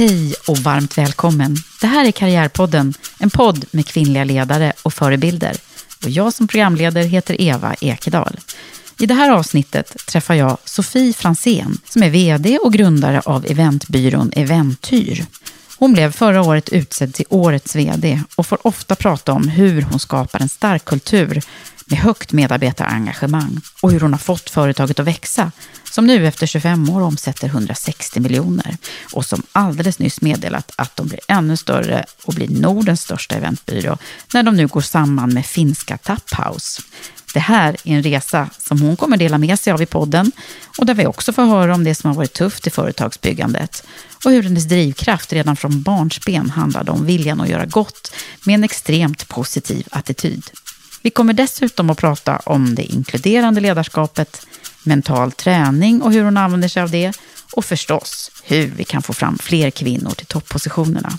Hej och varmt välkommen. Det här är Karriärpodden, en podd med kvinnliga ledare och förebilder. Och jag som programledare heter Eva Ekedal. I det här avsnittet träffar jag Sofie Fransén som är VD och grundare av eventbyrån Eventyr. Hon blev förra året utsedd till årets VD och får ofta prata om hur hon skapar en stark kultur med högt medarbetarengagemang och hur hon har fått företaget att växa, som nu efter 25 år omsätter 160 miljoner och som alldeles nyss meddelat att de blir ännu större och blir Nordens största eventbyrå när de nu går samman med finska Taphouse. Det här är en resa som hon kommer dela med sig av i podden och där vi också får höra om det som har varit tufft i företagsbyggandet och hur hennes drivkraft redan från barnsben handlade om viljan att göra gott med en extremt positiv attityd. Vi kommer dessutom att prata om det inkluderande ledarskapet, mental träning och hur hon använder sig av det och förstås hur vi kan få fram fler kvinnor till toppositionerna.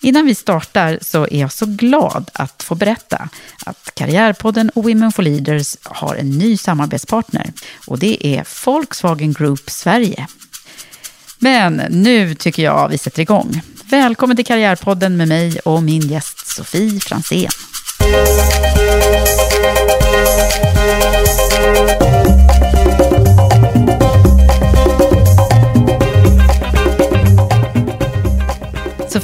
Innan vi startar så är jag så glad att få berätta att Karriärpodden och Women for Leaders har en ny samarbetspartner och det är Volkswagen Group Sverige. Men nu tycker jag vi sätter igång. Välkommen till Karriärpodden med mig och min gäst Sofie Fransén. Música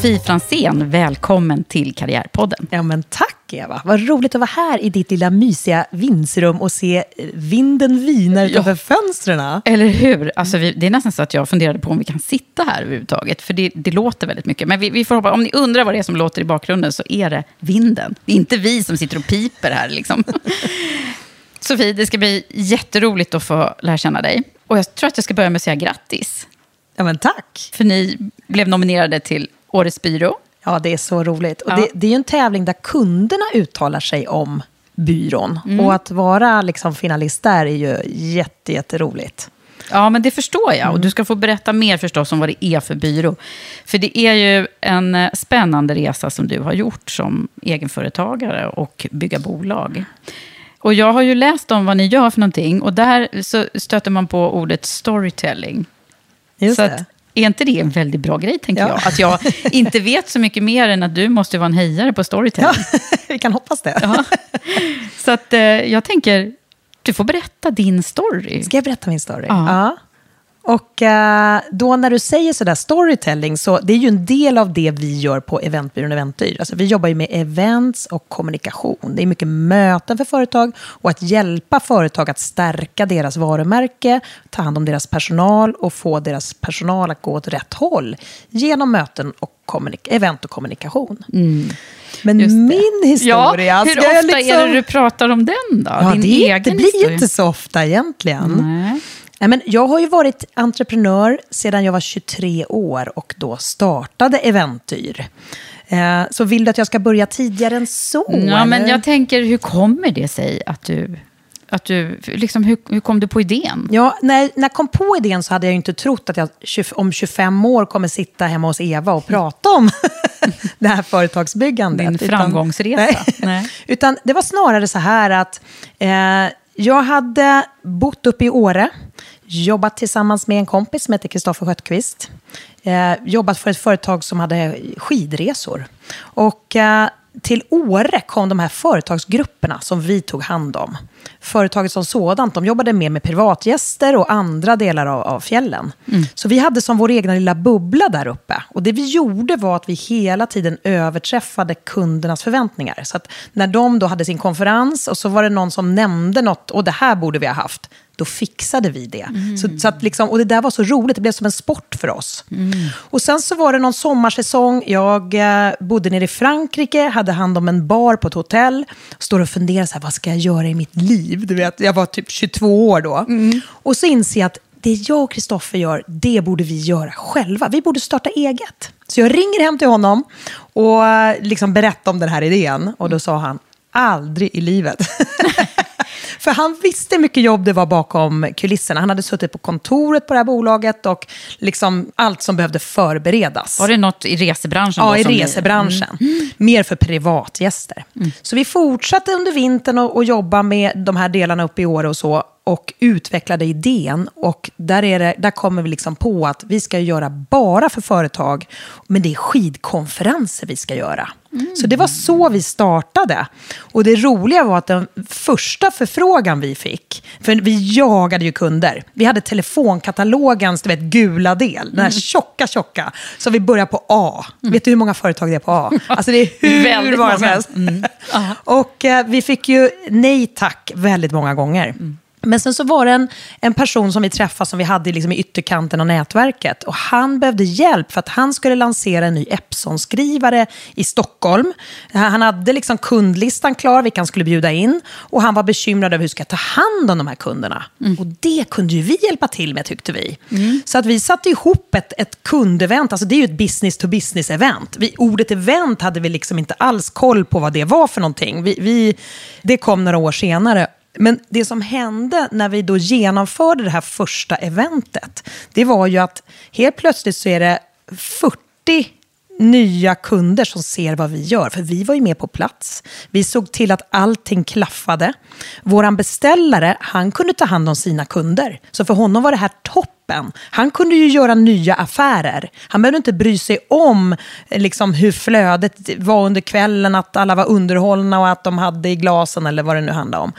Sofie Fransén, välkommen till Karriärpodden. Ja, men tack Eva. Vad roligt att vara här i ditt lilla mysiga vindsrum och se eh, vinden vina utanför ja. fönstren. Eller hur? Alltså, vi, det är nästan så att jag funderade på om vi kan sitta här överhuvudtaget. För det, det låter väldigt mycket. Men vi, vi får hoppa, om ni undrar vad det är som låter i bakgrunden så är det vinden. Det är inte vi som sitter och piper här. Liksom. Sofie, det ska bli jätteroligt att få lära känna dig. Och jag tror att jag ska börja med att säga grattis. Ja, men tack. För ni blev nominerade till Årets byrå. Ja, det är så roligt. Och ja. det, det, är ju en tävling där kunderna uttalar sig om byrån. Mm. Och att vara liksom finalist där är ju jätte, jätteroligt. Ja, men det förstår jag. Mm. Och du ska få berätta mer förstås om vad det är för byrå. För det är ju en eh, spännande resa som du har gjort som egenföretagare och bygga bolag. Och jag har ju läst om vad ni gör för någonting och där så stöter man på ordet storytelling. Just så. Är inte det en väldigt bra grej, tänker ja. jag? Att jag inte vet så mycket mer än att du måste vara en hejare på storytelling. Ja, vi kan hoppas det. Ja. Så att, eh, jag tänker, du får berätta din story. Ska jag berätta min story? Ja. ja. Och eh, då när du säger sådär storytelling, så det är ju en del av det vi gör på Eventbyrån Eventyr. Alltså vi jobbar ju med events och kommunikation. Det är mycket möten för företag och att hjälpa företag att stärka deras varumärke, ta hand om deras personal och få deras personal att gå åt rätt håll genom möten och event och kommunikation. Mm. Men min historia... Ja, hur ofta liksom... är det du pratar om den då? Ja, Din det, egen det blir historia. inte så ofta egentligen. Nej. Nej, men jag har ju varit entreprenör sedan jag var 23 år och då startade Eventyr. Eh, så vill du att jag ska börja tidigare än så? Ja, men jag tänker, hur kommer det sig att du att du liksom, hur, hur kom du på idén? Ja, när, när jag kom på idén så hade jag inte trott att jag om 25 år kommer sitta hemma hos Eva och prata om det här företagsbyggandet. Din framgångsresa. Utan, nej, nej. utan det var snarare så här att eh, jag hade bott uppe i Åre, jobbat tillsammans med en kompis som heter Kristoffer Sköttqvist. Eh, jobbat för ett företag som hade skidresor. Och eh, till Åre kom de här företagsgrupperna som vi tog hand om. Företaget som sådant, de jobbade mer med privatgäster och andra delar av, av fjällen. Mm. Så vi hade som vår egna lilla bubbla där uppe. Och det vi gjorde var att vi hela tiden överträffade kundernas förväntningar. Så att när de då hade sin konferens och så var det någon som nämnde något, och det här borde vi ha haft då fixade vi det. Mm. Så, så att liksom, och det där var så roligt, det blev som en sport för oss. Mm. Och sen så var det någon sommarsäsong, jag eh, bodde nere i Frankrike, hade hand om en bar på ett hotell, står och funderar så här, vad ska jag göra i mitt liv? Du vet, jag var typ 22 år då. Mm. Och så inser jag att det jag och Kristoffer gör, det borde vi göra själva. Vi borde starta eget. Så jag ringer hem till honom och eh, liksom berättar om den här idén. Och då sa han, aldrig i livet. För han visste hur mycket jobb det var bakom kulisserna. Han hade suttit på kontoret på det här bolaget och liksom allt som behövde förberedas. Var det något i resebranschen? Ja, i resebranschen. Mm. Mer för privatgäster. Mm. Så vi fortsatte under vintern att jobba med de här delarna uppe i Åre och så och utvecklade idén. Och där, är det, där kommer vi liksom på att vi ska göra bara för företag, men det är skidkonferenser vi ska göra. Mm. Så det var så vi startade. Och det roliga var att den första förfrågan vi fick, för vi jagade ju kunder. Vi hade telefonkatalogens du vet, gula del, den här mm. tjocka, tjocka. Så vi började på A. Mm. Vet du hur många företag det är på A? Alltså det är hur många som helst. Mm. och eh, vi fick ju nej tack väldigt många gånger. Mm. Men sen så var det en, en person som vi träffade som vi hade liksom i ytterkanten av nätverket. Och han behövde hjälp för att han skulle lansera en ny Epson-skrivare i Stockholm. Han hade liksom kundlistan klar, vilka han skulle bjuda in. Och han var bekymrad över hur ska jag ta hand om de här kunderna. Mm. Och det kunde ju vi hjälpa till med tyckte vi. Mm. Så att vi satte ihop ett, ett kundevent, alltså det är ju ett business-to-business-event. ordet event hade vi liksom inte alls koll på vad det var för någonting. Vi, vi, det kom några år senare. Men det som hände när vi då genomförde det här första eventet, det var ju att helt plötsligt så är det 40 nya kunder som ser vad vi gör. För vi var ju med på plats. Vi såg till att allting klaffade. Vår beställare, han kunde ta hand om sina kunder. Så för honom var det här toppen. Han kunde ju göra nya affärer. Han behövde inte bry sig om liksom, hur flödet var under kvällen, att alla var underhållna och att de hade i glasen eller vad det nu handlade om.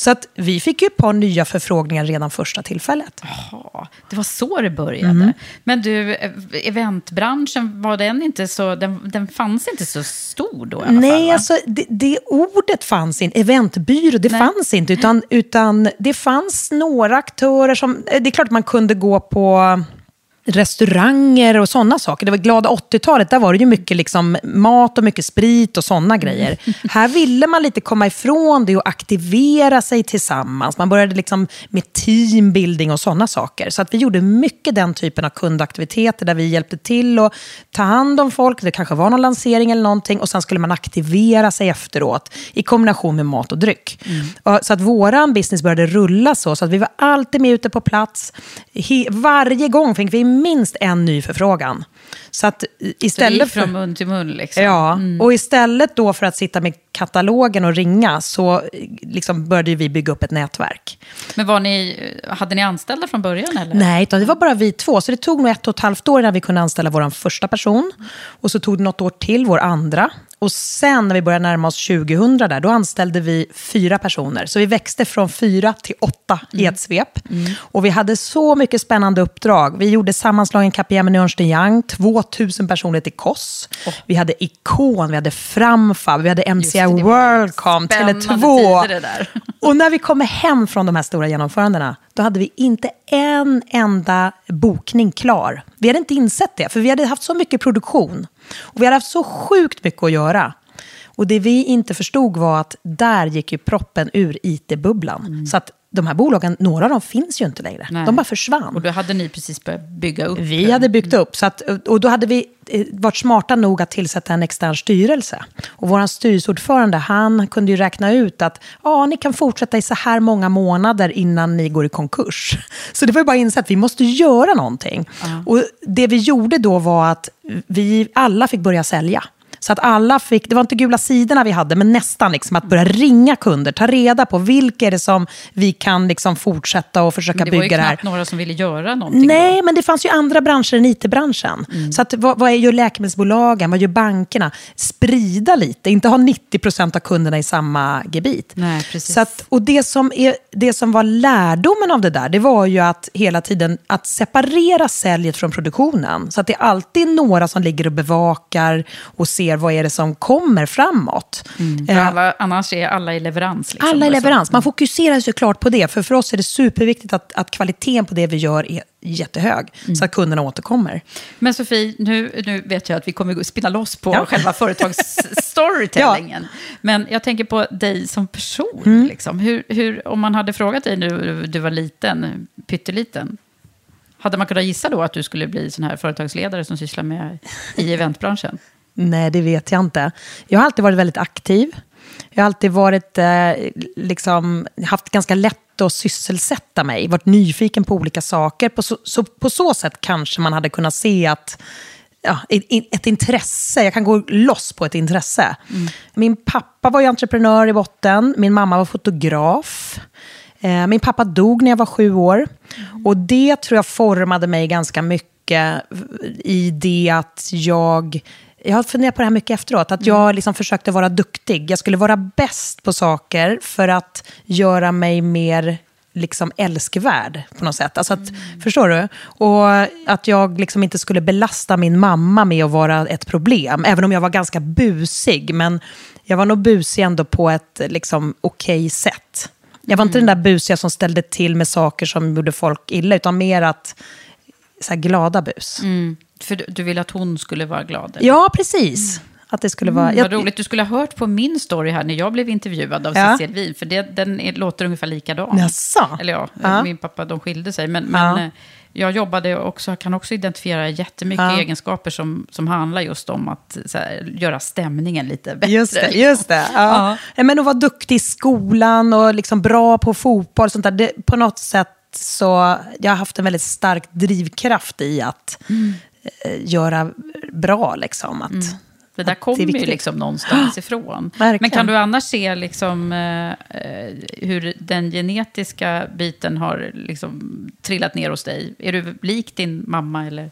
Så att vi fick ju ett par nya förfrågningar redan första tillfället. Jaha, det var så det började. Mm. Men du, eventbranschen, var den inte så, den, den fanns inte så stor då i alla Nej, fall, alltså det, det, ordet fanns inte. Eventbyrå, det Nej. fanns inte. Utan, utan det fanns några aktörer som, det är klart att man kunde gå på restauranger och sådana saker. Det var glada 80-talet, där var det ju mycket liksom mat och mycket sprit och sådana grejer. Här ville man lite komma ifrån det och aktivera sig tillsammans. Man började liksom med teambuilding och sådana saker. Så att vi gjorde mycket den typen av kundaktiviteter där vi hjälpte till att ta hand om folk. Det kanske var någon lansering eller någonting och sen skulle man aktivera sig efteråt i kombination med mat och dryck. Mm. Så att våran business började rulla så, så att vi var alltid med ute på plats. varje gång fick vi minst en ny förfrågan. Så att istället så från mun till mun? Liksom. Ja, mm. och istället då för att sitta med katalogen och ringa så liksom började vi bygga upp ett nätverk. Men var ni, hade ni anställda från början? Eller? Nej, det var bara vi två. Så det tog nog ett och ett halvt år innan vi kunde anställa vår första person. Och så tog det något år till, vår andra. Och sen när vi började närma oss 2000 där, då anställde vi fyra personer. Så vi växte från fyra till åtta mm. i ett svep. Mm. Och vi hade så mycket spännande uppdrag. Vi gjorde sammanslagen KPM med Ernst Young, 2000 personer till KOS. Oh. Vi hade Ikon, vi hade Framfab, vi hade MCI Worldcom, Tele2. Och när vi kommer hem från de här stora genomförandena, då hade vi inte en enda bokning klar. Vi hade inte insett det, för vi hade haft så mycket produktion. Och vi hade haft så sjukt mycket att göra. Och det vi inte förstod var att där gick ju proppen ur IT-bubblan. Mm. Så att de här bolagen, några av dem finns ju inte längre. Nej. De bara försvann. Och då hade ni precis börjat bygga upp. Vi hade byggt upp, så att, och då hade vi eh, varit smarta nog att tillsätta en extern styrelse. Och vår styrelseordförande, han kunde ju räkna ut att ja, ni kan fortsätta i så här många månader innan ni går i konkurs. Så det var ju bara att inse att vi måste göra någonting. Och det vi gjorde då var att vi alla fick börja sälja. Så att alla fick, det var inte gula sidorna vi hade, men nästan liksom att börja ringa kunder, ta reda på vilka är det som vi kan liksom fortsätta och försöka Men det var ju bygga det här. knappt några som ville göra någonting. Nej, då. men det fanns ju andra branscher än it-branschen. Så att, vad, vad gör läkemedelsbolagen? Vad gör bankerna? Sprida lite, inte ha 90% av kunderna i samma gebit. Nej, precis. Så att, och det som, är, det som var lärdomen av det där, det var ju att hela tiden att separera säljet från produktionen. Så att det är alltid några som ligger och bevakar och ser vad är det som kommer framåt. För Eh, alla, annars är alla i leverans. Liksom, alla i Och så. leverans. Man fokuserar ju såklart på det. För för oss är det superviktigt att, att kvaliteten på det vi gör är jättehög. Mm. Så att kunderna återkommer. Men Sofie, nu, nu vet jag att vi kommer spinna loss på Ja. själva företagsstorytellingen. Men jag tänker på dig som person. Mm. Liksom. Hur, hur, om man hade frågat dig nu, du var liten, pytteliten, hade man kunnat gissa då att du skulle bli sån här företagsledare som sysslar med i eventbranschen? Nej, det vet jag inte. Jag har alltid varit väldigt aktiv. Jag har alltid varit, eh, liksom, haft ganska lätt att sysselsätta mig. Varit nyfiken på olika saker. På så, så, på så sätt kanske man hade kunnat se att ja, ett, intresse, jag kan gå loss på ett intresse. Min pappa var ju entreprenör i botten, min mamma var fotograf. Eh, min pappa dog när jag var sju år. Och det tror jag formade mig ganska mycket i det att jag... Jag har funderat på det här mycket efteråt. Att jag liksom försökte vara duktig. Jag skulle vara bäst på saker för att göra mig mer liksom älskvärd på något sätt. Alltså att, Förstår du? Och att jag liksom inte skulle belasta min mamma med att vara ett problem. Även om jag var ganska busig. Men jag var nog busig ändå på ett liksom, okej sätt. Jag var inte den där busiga som ställde till med saker som gjorde folk illa. Utan mer att, så här, glada bus. För du, ville att hon skulle vara glad? eller? Ja, precis. Att det skulle vara... Mm, jag- vad roligt, du skulle ha hört på min story här när jag blev intervjuad av Ja. Cecil Wien, för det, den är, låter ungefär likadan. Jaså? Eller ja, Ja. min pappa, de skilde sig. Men, men Ja. eh, jag jobbade också, kan också identifiera jättemycket Ja. egenskaper som, som handlar just om att här, göra stämningen lite bättre. Just det, liksom. just det. Ja. Ja. Men att vara duktig i skolan och liksom bra på fotboll, och sånt där, det, på något sätt så jag har haft en väldigt stark drivkraft i att eh, göra bra. Liksom, att, Det där kommer ju liksom någonstans ifrån. Verkligen. Men kan du annars se liksom, eh, eh, hur den genetiska biten har liksom trillat ner hos dig? Är du lik din mamma? Eller?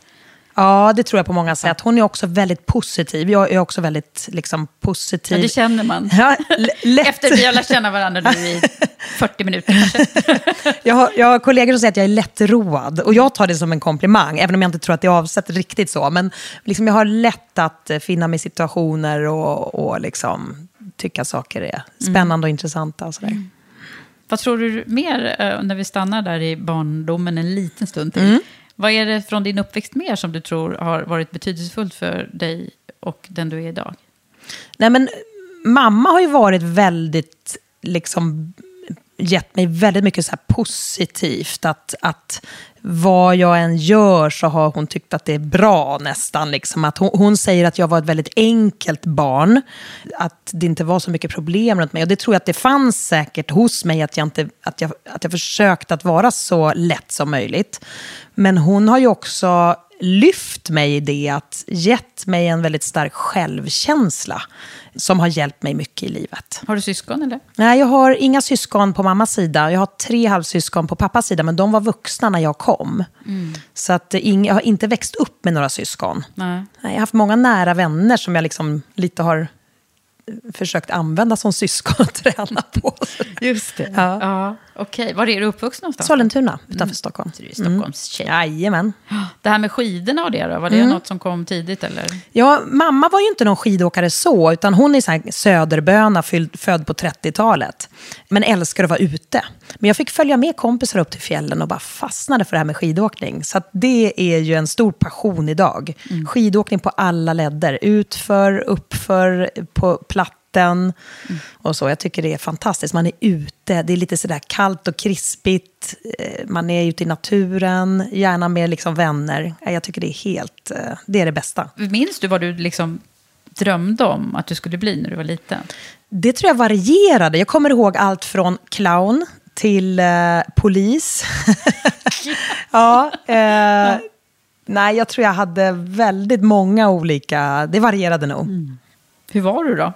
Ja, det tror jag på många sätt. Hon är också väldigt positiv. Jag är också väldigt liksom, positiv. Ja, det känner man. Ja. Efter vi har lärt känna varandra nu i 40 minuter kanske. Jag har, jag har kollegor som säger att jag är lättroad. Och jag tar det som en komplimang, även om jag inte tror att det är avsett riktigt så. Men liksom jag har lätt att eh, finna mig i situationer och, och liksom tycka saker är spännande och intressanta. Och sådär. Vad tror du mer, eh, när vi stannar där i barndomen en liten stund till? Mm. Vad är det från din uppväxt mer som du tror har varit betydelsefullt för dig och den du är idag? Nej, men mamma har ju varit väldigt, liksom, gett mig väldigt mycket så här positivt. Att, att vad jag än gör så har hon tyckt att det är bra nästan. Liksom. Att hon, hon säger att jag var ett väldigt enkelt barn. Att det inte var så mycket problem runt mig. Och det tror jag att det fanns säkert hos mig. Att jag, inte, att jag, att jag försökte att vara så lätt som möjligt. Men hon har ju också lyft mig i det, att gett mig en väldigt stark självkänsla som har hjälpt mig mycket i livet. Har du syskon eller? Nej, jag har inga syskon på mammas sida. Jag har tre halvsyskon på pappas sida, men de var vuxna när jag kom. Så att eh, jag har inte växt upp med några syskon. Nej. Jag har haft många nära vänner som jag liksom lite har försökt använda som syskon och träna på. Just det. Ja. Ja. Okej, var är du uppvuxen någonstans? Sollentuna utanför Stockholm. Så du är Stockholmstjej. Jajamän. Det här med skidorna och det då, var det Mm. något som kom tidigt eller? Ja, mamma var ju inte någon skidåkare så, utan hon är så här söderböna, född på 30-talet. Men älskar att vara ute. Men jag fick följa med kompisar upp till fjällen och bara fastnade för det här med skidåkning. Så att det är ju en stor passion idag. Skidåkning på alla ledder. Utför, uppför, på platta vatten och så. Jag tycker det är fantastiskt. Man är ute, det är lite sådär kallt och krispigt. Eh, Man är ute i naturen, gärna med liksom vänner. Eh, Jag tycker det är helt, eh, det är det bästa. Minns du vad du liksom drömde om att du skulle bli när du var liten? Det tror jag varierade. Jag kommer ihåg allt från clown till eh, polis. ja, eh, nej, jag tror jag hade väldigt många olika. Det varierade nog. Hur var du då,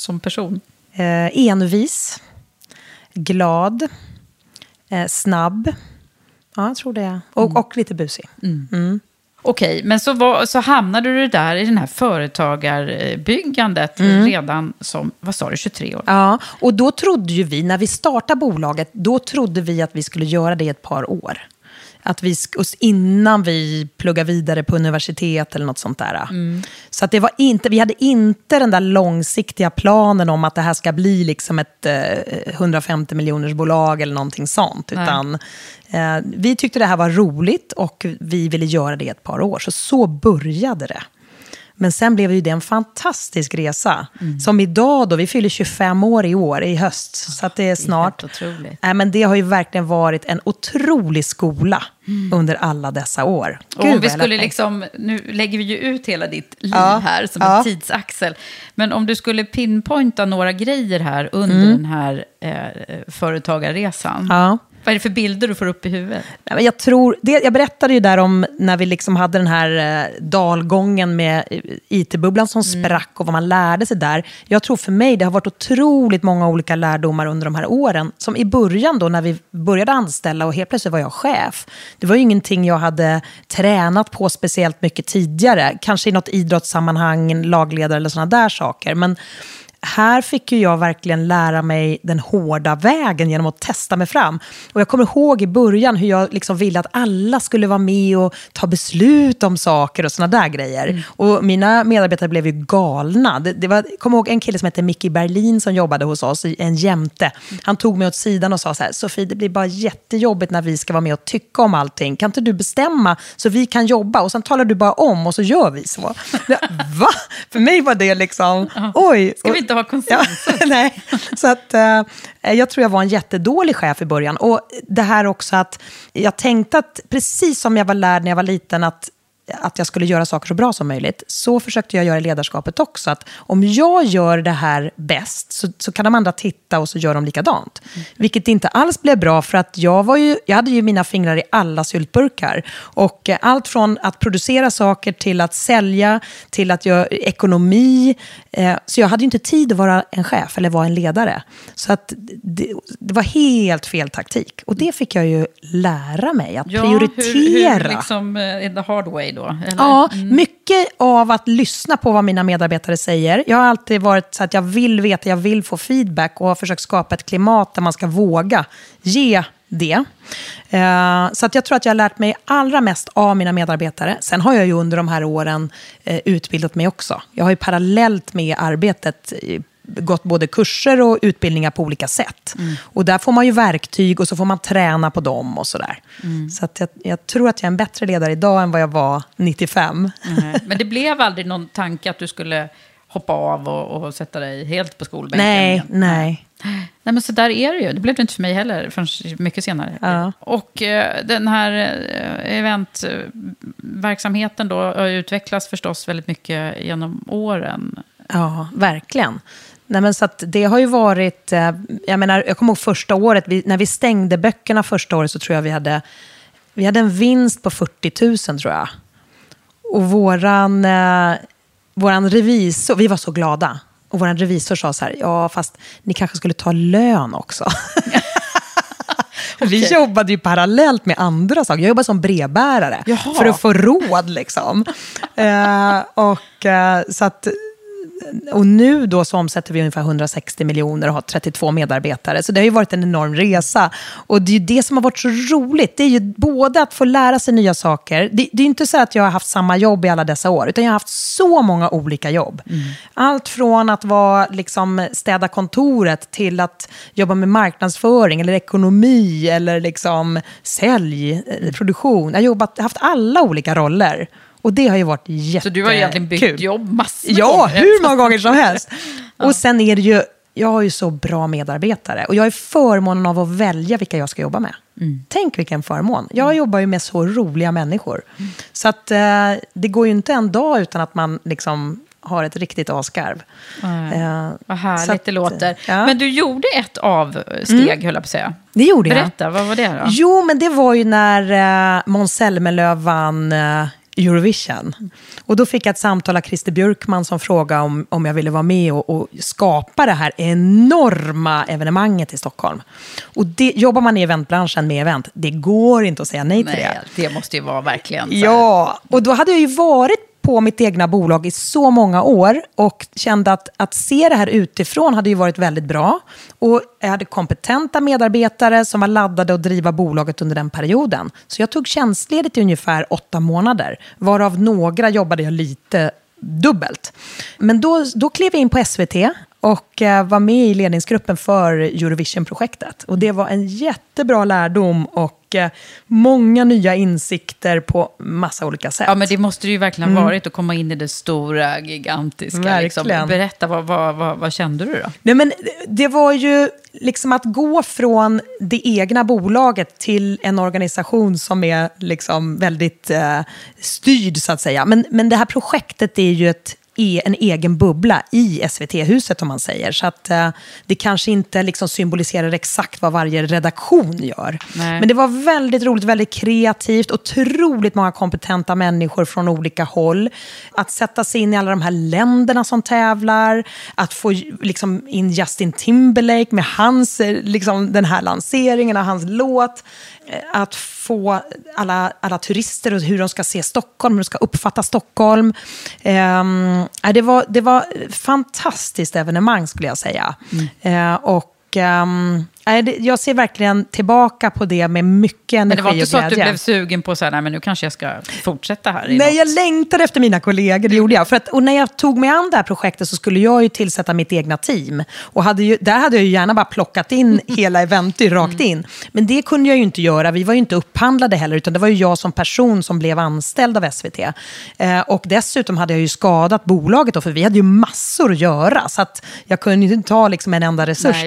som person? Eh, envis, glad, eh, snabb. Ja, jag tror det. Och, och lite busig. Okej, men så, var, så hamnade du där i den här företagarbyggandet redan som, vad sa du, 23 år? Ja, och då trodde ju vi, när vi startade bolaget, då trodde vi att vi skulle göra det i ett par år. Att vi, innan vi pluggar vidare på universitet eller något sånt där. Så att det var inte, vi hade inte den där långsiktiga planen om att det här ska bli liksom ett eh, 150 miljoners bolag eller någonting sånt. Nej. Utan eh, vi tyckte det här var roligt och vi ville göra det i ett par år. Så så började det. Men sen blev ju det en fantastisk resa. Som idag då, vi fyller 25 år i år, i höst. Så att det är snart. helt otroligt. Nej, men det har ju verkligen varit en otrolig skola under alla dessa år. Och Gud, om vi skulle liksom, nu lägger vi ju ut hela ditt liv Ja, här som ja. en tidsaxel. Men om du skulle pinpointa några grejer här under den här eh, företagarresan. Ja. Vad är det för bilder du får upp i huvudet? Jag, tror, det, jag berättade ju där om när vi liksom hade den här eh, dalgången med eh, IT-bubblan som sprack och vad man lärde sig där. Jag tror för mig det har varit otroligt många olika lärdomar under de här åren. Som i början då när vi började anställa och helt plötsligt var jag chef. Det var ju ingenting jag hade tränat på speciellt mycket tidigare. Kanske i något idrottssammanhang, lagledare eller sådana där saker. Men här fick ju jag verkligen lära mig den hårda vägen genom att testa mig fram. Och jag kommer ihåg i början hur jag liksom ville att alla skulle vara med och ta beslut om saker och sådana där grejer. Och mina medarbetare blev ju galna. Det, det var, jag kommer ihåg en kille som hette Mickey Berlin som jobbade hos oss, en jämte. Han tog mig åt sidan och sa så här, Sofie, det blir bara jättejobbigt när vi ska vara med och tycka om allting. Kan inte du bestämma så vi kan jobba? Och sen talar du bara om och så gör vi så. Va? För mig var det liksom, oj. Ska vi inte ha Ja, konsensus? nej. Så att, eh, jag tror jag var en jättedålig chef i början. Och det här också att jag tänkte att precis som jag var lärd när jag var liten att att jag skulle göra saker så bra som möjligt, så försökte jag göra i ledarskapet också. Att om jag gör det här bäst, så, så kan de andra titta och så gör de likadant. Vilket inte alls blev bra, för att jag, var ju, jag hade ju mina fingrar i alla syltburkar. Och eh, allt från att producera saker till att sälja, till att göra ekonomi. Eh, så jag hade ju inte tid att vara en chef eller vara en ledare. Så att det, det var helt fel taktik. Och det fick jag ju lära mig, att prioritera. Hur, hur liksom, eh, in the hard way då? Eller? Ja, mycket av att lyssna på vad mina medarbetare säger. Jag har alltid varit så att jag vill veta, jag vill få feedback och har försökt skapa ett klimat där man ska våga ge det. Eh, så att jag tror att jag har lärt mig allra mest av mina medarbetare. Sen har jag ju under de här åren eh, utbildat mig också. Jag har ju parallellt med arbetet gått både kurser och utbildningar på olika sätt. Och där får man ju verktyg och så får man träna på dem och sådär. Så att jag, jag tror att jag är en bättre ledare idag än vad jag var 95. Nej. Men det blev aldrig någon tanke att du skulle hoppa av och, och sätta dig helt på skolbänken? Nej, igen? nej. Nej, men så där är det ju. Det blev det inte för mig heller förrän mycket senare. Ja. Och eh, den här eh, eventverksamheten då har utvecklats förstås väldigt mycket genom åren. Ja, verkligen. Nej, men så det har ju varit, eh, jag menar, jag kommer ihåg första året, vi, när vi stängde böckerna första året så tror jag vi hade, vi hade en vinst på 40 000 tror jag. Och våran, eh, våran revisor, vi var så glada. Och våran revisor sa så här, ja fast ni kanske skulle ta lön också. Vi jobbade ju parallellt med andra saker. Jag jobbade som brevbärare Jaha. för att få råd. Liksom. eh, och, eh, så att, och nu då så omsätter vi ungefär 160 miljoner och har 32 medarbetare. Så det har ju varit en enorm resa. Och det är ju det som har varit så roligt. Det är ju både att få lära sig nya saker. Det, det är ju inte så att jag har haft samma jobb i alla dessa år, utan jag har haft så många olika jobb. Allt från att vara, liksom, städa kontoret till att jobba med marknadsföring eller ekonomi eller liksom sälj, eh, produktion. Jag har jobbat, haft alla olika roller. Och det har ju varit jättekul. Så du har egentligen bytt jobb massor Ja, gånger. hur många gånger som helst. Och sen är det ju, jag har ju så bra medarbetare. Och jag är förmånen av att välja vilka jag ska jobba med. Tänk vilken förmån. Jag jobbar ju med så roliga människor. Så att eh, det går ju inte en dag utan att man liksom har ett riktigt asgarv. Eh, Vad härligt att, det låter. ja. Men du gjorde ett avsteg, höll jag på att säga. Det gjorde jag. Berätta, vad var det då? Jo, men det var ju när uh, Måns Zelmerlöw vann eh, Eurovision. Och då fick jag ett samtal av Christer Björkman som frågade om, om jag ville vara med och, och skapa det här enorma evenemanget i Stockholm. Och det, jobbar man i eventbranschen med event, det går inte att säga nej till det. Nej, det måste ju vara verkligen... så Ja, och då hade jag ju varit på mitt egna bolag i så många år och kände att, att se det här utifrån hade ju varit väldigt bra. Och jag hade kompetenta medarbetare som var laddade att driva bolaget under den perioden. Så jag tog tjänstledigt i ungefär åtta månader, varav några jobbade jag lite dubbelt. Men då, då klev jag in på SVT och eh, var med i ledningsgruppen för Eurovision-projektet. Och det var en jättebra lärdom och eh, många nya insikter på massa olika sätt. Ja, men det måste det ju verkligen ha varit att komma in i det stora, gigantiska. Liksom. Mm. Berätta, vad, vad, vad, vad kände du då? Nej, men det var ju liksom att gå från det egna bolaget till en organisation som är liksom väldigt eh, styrd, så att säga. Men, men det här projektet är ju ett är en egen bubbla i SVT-huset om man säger. Så att eh, det kanske inte liksom symboliserar exakt vad varje redaktion gör. Nej. Men det var väldigt roligt, väldigt kreativt, otroligt många kompetenta människor från olika håll. Att sätta sig in i alla de här länderna som tävlar, att få liksom, in Justin Timberlake med hans, eh, liksom, den här lanseringen av hans låt. Eh, Att få alla, alla turister och hur de ska se Stockholm, hur de ska uppfatta Stockholm. Ja, det, var, det var fantastiskt evenemang skulle jag säga. Eh, och ehm, jag ser verkligen tillbaka på det med mycket energi Men det var inte och så att du glädje. blev sugen på så här, nej men nu kanske jag ska fortsätta här. Nej, något. jag längtade efter mina kollegor, det gjorde jag. För att, och när jag tog mig an det här projektet så skulle jag ju tillsätta mitt egna team. Och hade ju, där hade jag ju gärna bara plockat in hela Eventy rakt in. Men det kunde jag ju inte göra, vi var ju inte upphandlade heller, utan det var ju jag som person som blev anställd av SVT. Eh, och dessutom hade jag ju skadat bolaget då, för vi hade ju massor att göra. Så att jag kunde ju inte ta liksom en enda resurs Nej,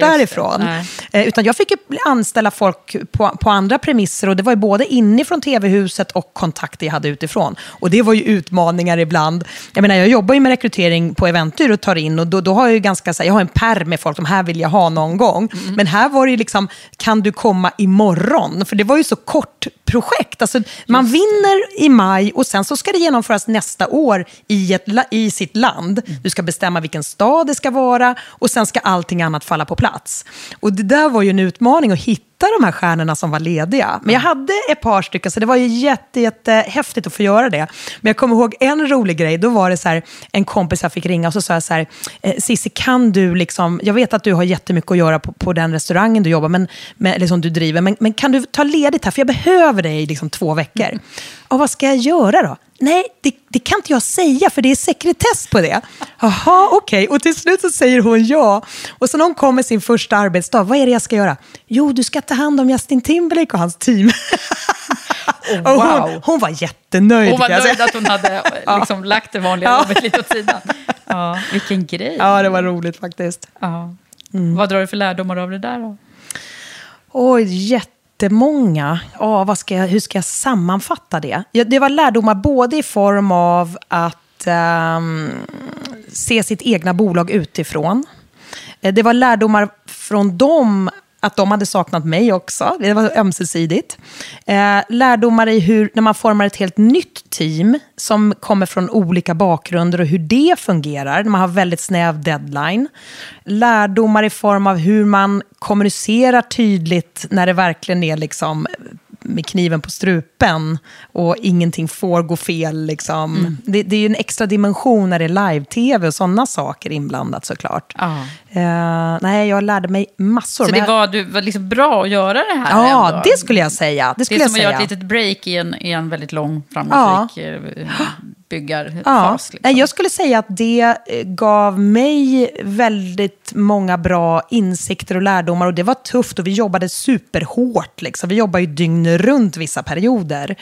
just det. Utan jag fick ju anställa folk på, på andra premisser och det var ju både inifrån tv-huset och kontakter jag hade utifrån. Och det var ju utmaningar ibland. Jag menar, jag jobbar ju med rekrytering på Eventyr och tar in och då, då har jag ju ganska, så här, jag har en perm med folk, de här vill jag ha någon gång. Men här var det ju liksom, kan du komma imorgon? För det var ju så kort projekt. Alltså, man vinner i maj och sen så ska det genomföras nästa år i, ett, i sitt land. Du ska bestämma vilken stad det ska vara och sen ska allting annat falla på plats. Och det där var ju en utmaning att hitta de här stjärnorna som var lediga. Men jag hade ett par stycken, så det var ju jätte, jätte häftigt att få göra det. Men jag kommer ihåg en rolig grej, då var det så här, en kompis jag fick ringa och så sa jag så här, eh, Cissi kan du liksom, jag vet att du har jättemycket att göra på, på den restaurangen du jobbar, men, med, eller som du driver, men, men kan du ta ledigt här, för jag behöver dig i liksom två veckor. Och vad ska jag göra då? Nej, det, det kan inte jag säga för det är sekretess på det. Jaha, okej. Och till slut så säger hon ja. Och så när hon kommer sin första arbetsdag, vad är det jag ska göra? Jo, du ska ta hand om Justin Timberlake och hans team. hon, wow. hon var jättenöjd. Hon var nöjd att hon hade liksom, lagt det vanliga Ja. jobbet lite åt sidan. Ja, vilken grej. Ja, det var roligt faktiskt. Ja. Vad drar du för lärdomar av det där då? Oj, jättemånga. Oh, vad ska jag, hur ska jag sammanfatta det? Ja, det var lärdomar både i form av att ehm, se sitt egna bolag utifrån. Eh, det var lärdomar från dem att de hade saknat mig också. Det var ömsesidigt. Eh, lärdomar i hur, när man formar ett helt nytt team som kommer från olika bakgrunder och hur det fungerar. när Man har väldigt snäv deadline. Lärdomar i form av hur man kommunicerar tydligt när det verkligen är liksom med kniven på strupen och ingenting får gå fel. Liksom. Det, det är ju en extra dimension när det är live-tv och sådana saker inblandat såklart. Ja. Eh, nej, jag lärde mig massor. Så det jag- var, du var liksom bra att göra det här Ja, ändå? det skulle jag säga. Det Det skulle är som jag att göra säga. ett litet break i en, i en väldigt lång, framgångsrik eh, uppbyggarfas. Ja. Liksom. Jag skulle säga att det eh, gav mig väldigt många bra insikter och lärdomar. Och det var tufft och vi jobbade superhårt. Liksom. Vi jobbade ju dygn runt vissa perioder.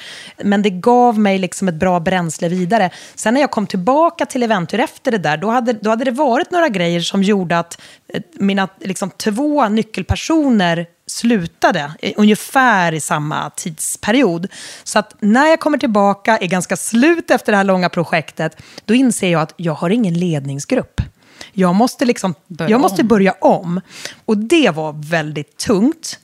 Men det gav mig liksom ett bra bränsle vidare. Sen när jag kom tillbaka till Eventyr efter det där, då hade, då hade det varit några grejer som gjorde att eh, mina liksom, två nyckelpersoner slutade ungefär i samma tidsperiod. Så att när jag kommer tillbaka, är ganska slut efter det här långa projektet, då inser jag att jag har ingen ledningsgrupp. Jag måste, liksom, börja, jag måste om. börja om. Och det var väldigt tungt.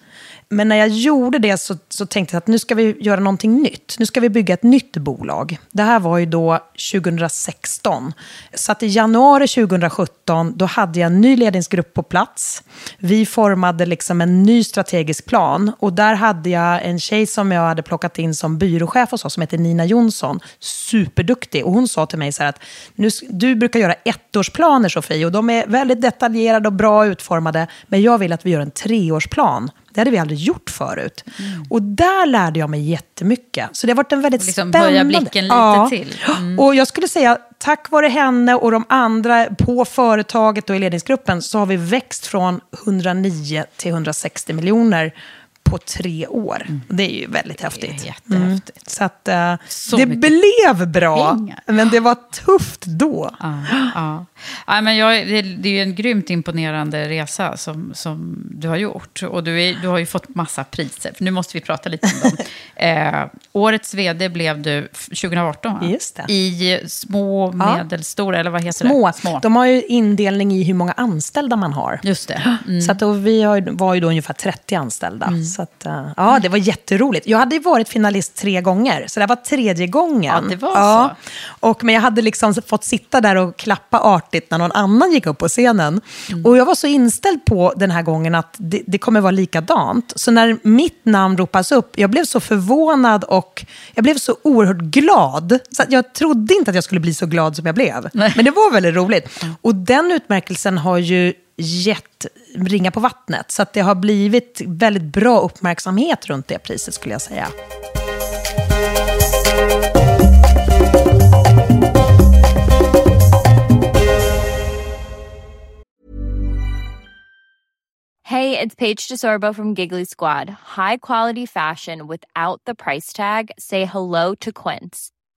Men när jag gjorde det så, så tänkte jag att nu ska vi göra någonting nytt. Nu ska vi bygga ett nytt bolag. Det här var ju då 2016. Så att i januari 2017 då hade jag en ny ledningsgrupp på plats. Vi formade liksom en ny strategisk plan. Och där hade jag en tjej som jag hade plockat in som byråchef hos oss som heter Nina Jonsson. Superduktig. Och hon sa till mig så här att nu, du brukar göra ettårsplaner Sofie och de är väldigt detaljerade och bra utformade. Men jag vill att vi gör en treårsplan det hade vi aldrig gjort förut. Mm. Och där lärde jag mig jättemycket. Så det har varit en väldigt liksom spännande... Höja blicken lite ja. till. Mm. Och jag skulle säga, tack vare henne och de andra på företaget och i ledningsgruppen så har vi växt från 109 till 160 miljoner på tre år. Mm. Det är ju väldigt häftigt. Det jättehäftigt. Mm. Så att, uh, Så det blev bra, pengar. men det var tufft då. Ja, ja. ja men jag, det, det är ju en grymt imponerande resa som, som du har gjort. Och du, är, du har ju fått massa priser. För nu måste vi prata lite om dem. eh, årets vd blev du 2018, va? Just det. I små, medelstora, ja. eller vad heter små. det? Små. De har ju indelning i hur många anställda man har. Just det. Mm. Så att vi har, var ju då ungefär 30 anställda. Mm. Så att, uh, ja, det var jätteroligt. Jag hade varit finalist tre gånger, så det var tredje gången. Ja, det var ja. så. Och, men jag hade liksom fått sitta där och klappa artigt när någon annan gick upp på scenen. Mm. Och jag var så inställd på den här gången att det, det kommer vara likadant. Så när mitt namn ropas upp, jag blev så förvånad och jag blev så oerhört glad. Så jag trodde inte att jag skulle bli så glad som jag blev. Nej. Men det var väldigt roligt. Och den utmärkelsen har ju gett ringa på vattnet. Så att det har blivit väldigt bra uppmärksamhet runt det priset skulle jag säga. Hej, det är Paige DeSorbo från Giggly Squad. High quality fashion without the price tag. Say hello to Quince.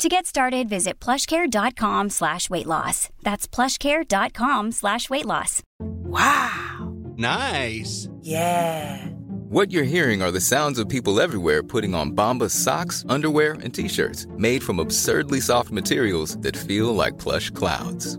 To get started, visit plushcare.com slash weight loss. That's plushcare.com slash weight loss. Wow. Nice. Yeah. What you're hearing are the sounds of people everywhere putting on Bombas socks, underwear, and t-shirts made from absurdly soft materials that feel like plush clouds.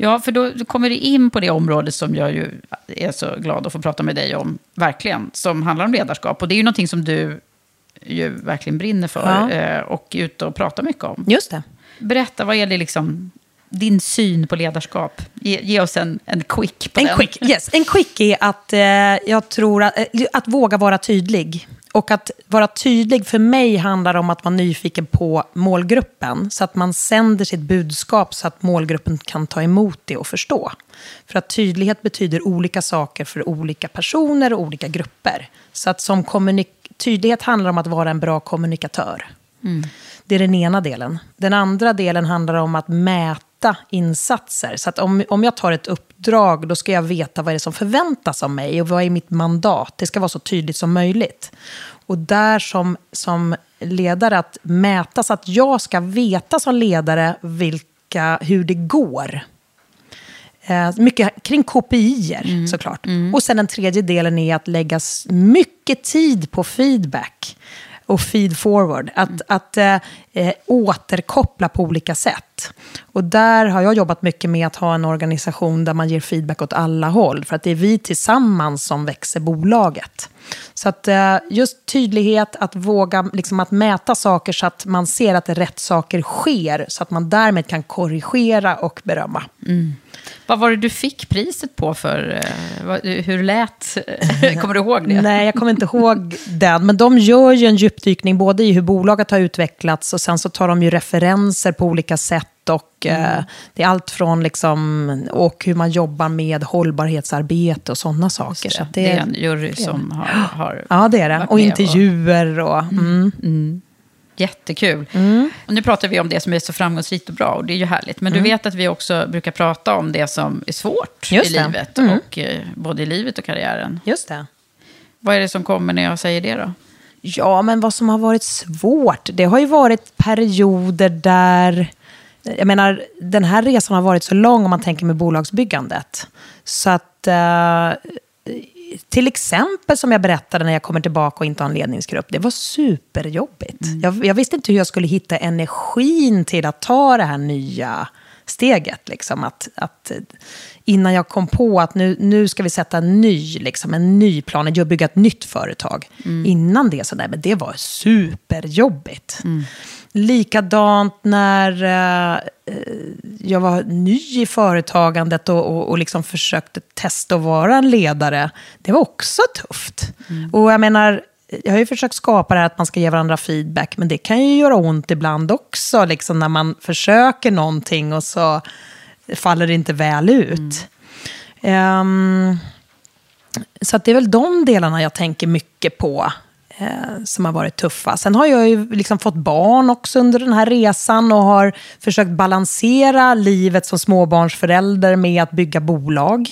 Ja, för då kommer du in på det område som jag ju är så glad att få prata med dig om, verkligen, som handlar om ledarskap. Och det är ju någonting som du ju verkligen brinner för Ja. eh, och är ute och pratar mycket om. Just det. Berätta, vad är det liksom, din syn på ledarskap? Ge, ge oss en, en quick på En den. quick, yes. en quick är att eh, jag tror att, eh, att våga vara tydlig. Och att vara tydlig för mig handlar om att vara nyfiken på målgruppen. Så att man sänder sitt budskap så att målgruppen kan ta emot det och förstå. För att tydlighet betyder olika saker för olika personer och olika grupper. Så att som kommunik- tydlighet handlar om att vara en bra kommunikatör. Det är den ena delen. Den andra delen handlar om att mäta insatser. Så att om, om jag tar ett uppdrag, då ska jag veta vad det är som förväntas av mig och vad är mitt mandat. Det ska vara så tydligt som möjligt. Och där som, som ledare, att mäta så att jag ska veta som ledare vilka, hur det går. Eh, mycket kring KPI såklart. Och sen den tredje delen är att lägga mycket tid på feedback och feed forward. Att, att eh, eh, återkoppla på olika sätt. Och där har jag jobbat mycket med att ha en organisation där man ger feedback åt alla håll. För att det är vi tillsammans som växer bolaget. Så att eh, just tydlighet, att våga liksom, att mäta saker så att man ser att rätt saker sker. Så att man därmed kan korrigera och berömma. Vad var det du fick priset på för, eh, hur lät, kommer du ihåg det? Nej, jag kommer inte ihåg den. Men de gör ju en djupdykning både i hur bolaget har utvecklats och sen så tar de ju referenser på olika sätt. Och eh, det är allt från liksom, och hur man jobbar med hållbarhetsarbete och sådna saker. Så att det, är en jury som har, har Ja, det är det. Och intervjuer och... Mm. Jättekul. Och nu pratar vi om det som är så framgångsrikt och bra, och det är ju härligt. Men du vet att vi också brukar prata om det som är svårt Just i det. livet, Mm. och, eh, både i livet och karriären. Just det. Vad är det som kommer när jag säger det då? Ja, men vad som har varit svårt, det har ju varit perioder där... Jag menar, den här resan har varit så lång om man tänker med bolagsbyggandet. Så att... Eh, till exempel som jag berättade när jag kommer tillbaka och inte har en ledningsgrupp. Det var superjobbigt. Jag, jag visste inte hur jag skulle hitta energin till att ta det här nya steget. Liksom, att, att, innan jag kom på att nu, nu ska vi sätta en ny, liksom, en ny plan, att bygga ett nytt företag. Innan det, så där, men det var superjobbigt. Likadant när eh, jag var ny i företagandet och, och, och liksom försökte testa att vara en ledare. Det var också tufft. Och jag menar, jag har ju försökt skapa det här att man ska ge varandra feedback, men det kan ju göra ont ibland också, liksom när man försöker någonting och så faller det inte väl ut. Ehm, så att det är väl de delarna jag tänker mycket på. Eh, som har varit tuffa. Sen har jag ju liksom fått barn också under den här resan och har försökt balansera livet som småbarnsförälder med att bygga bolag.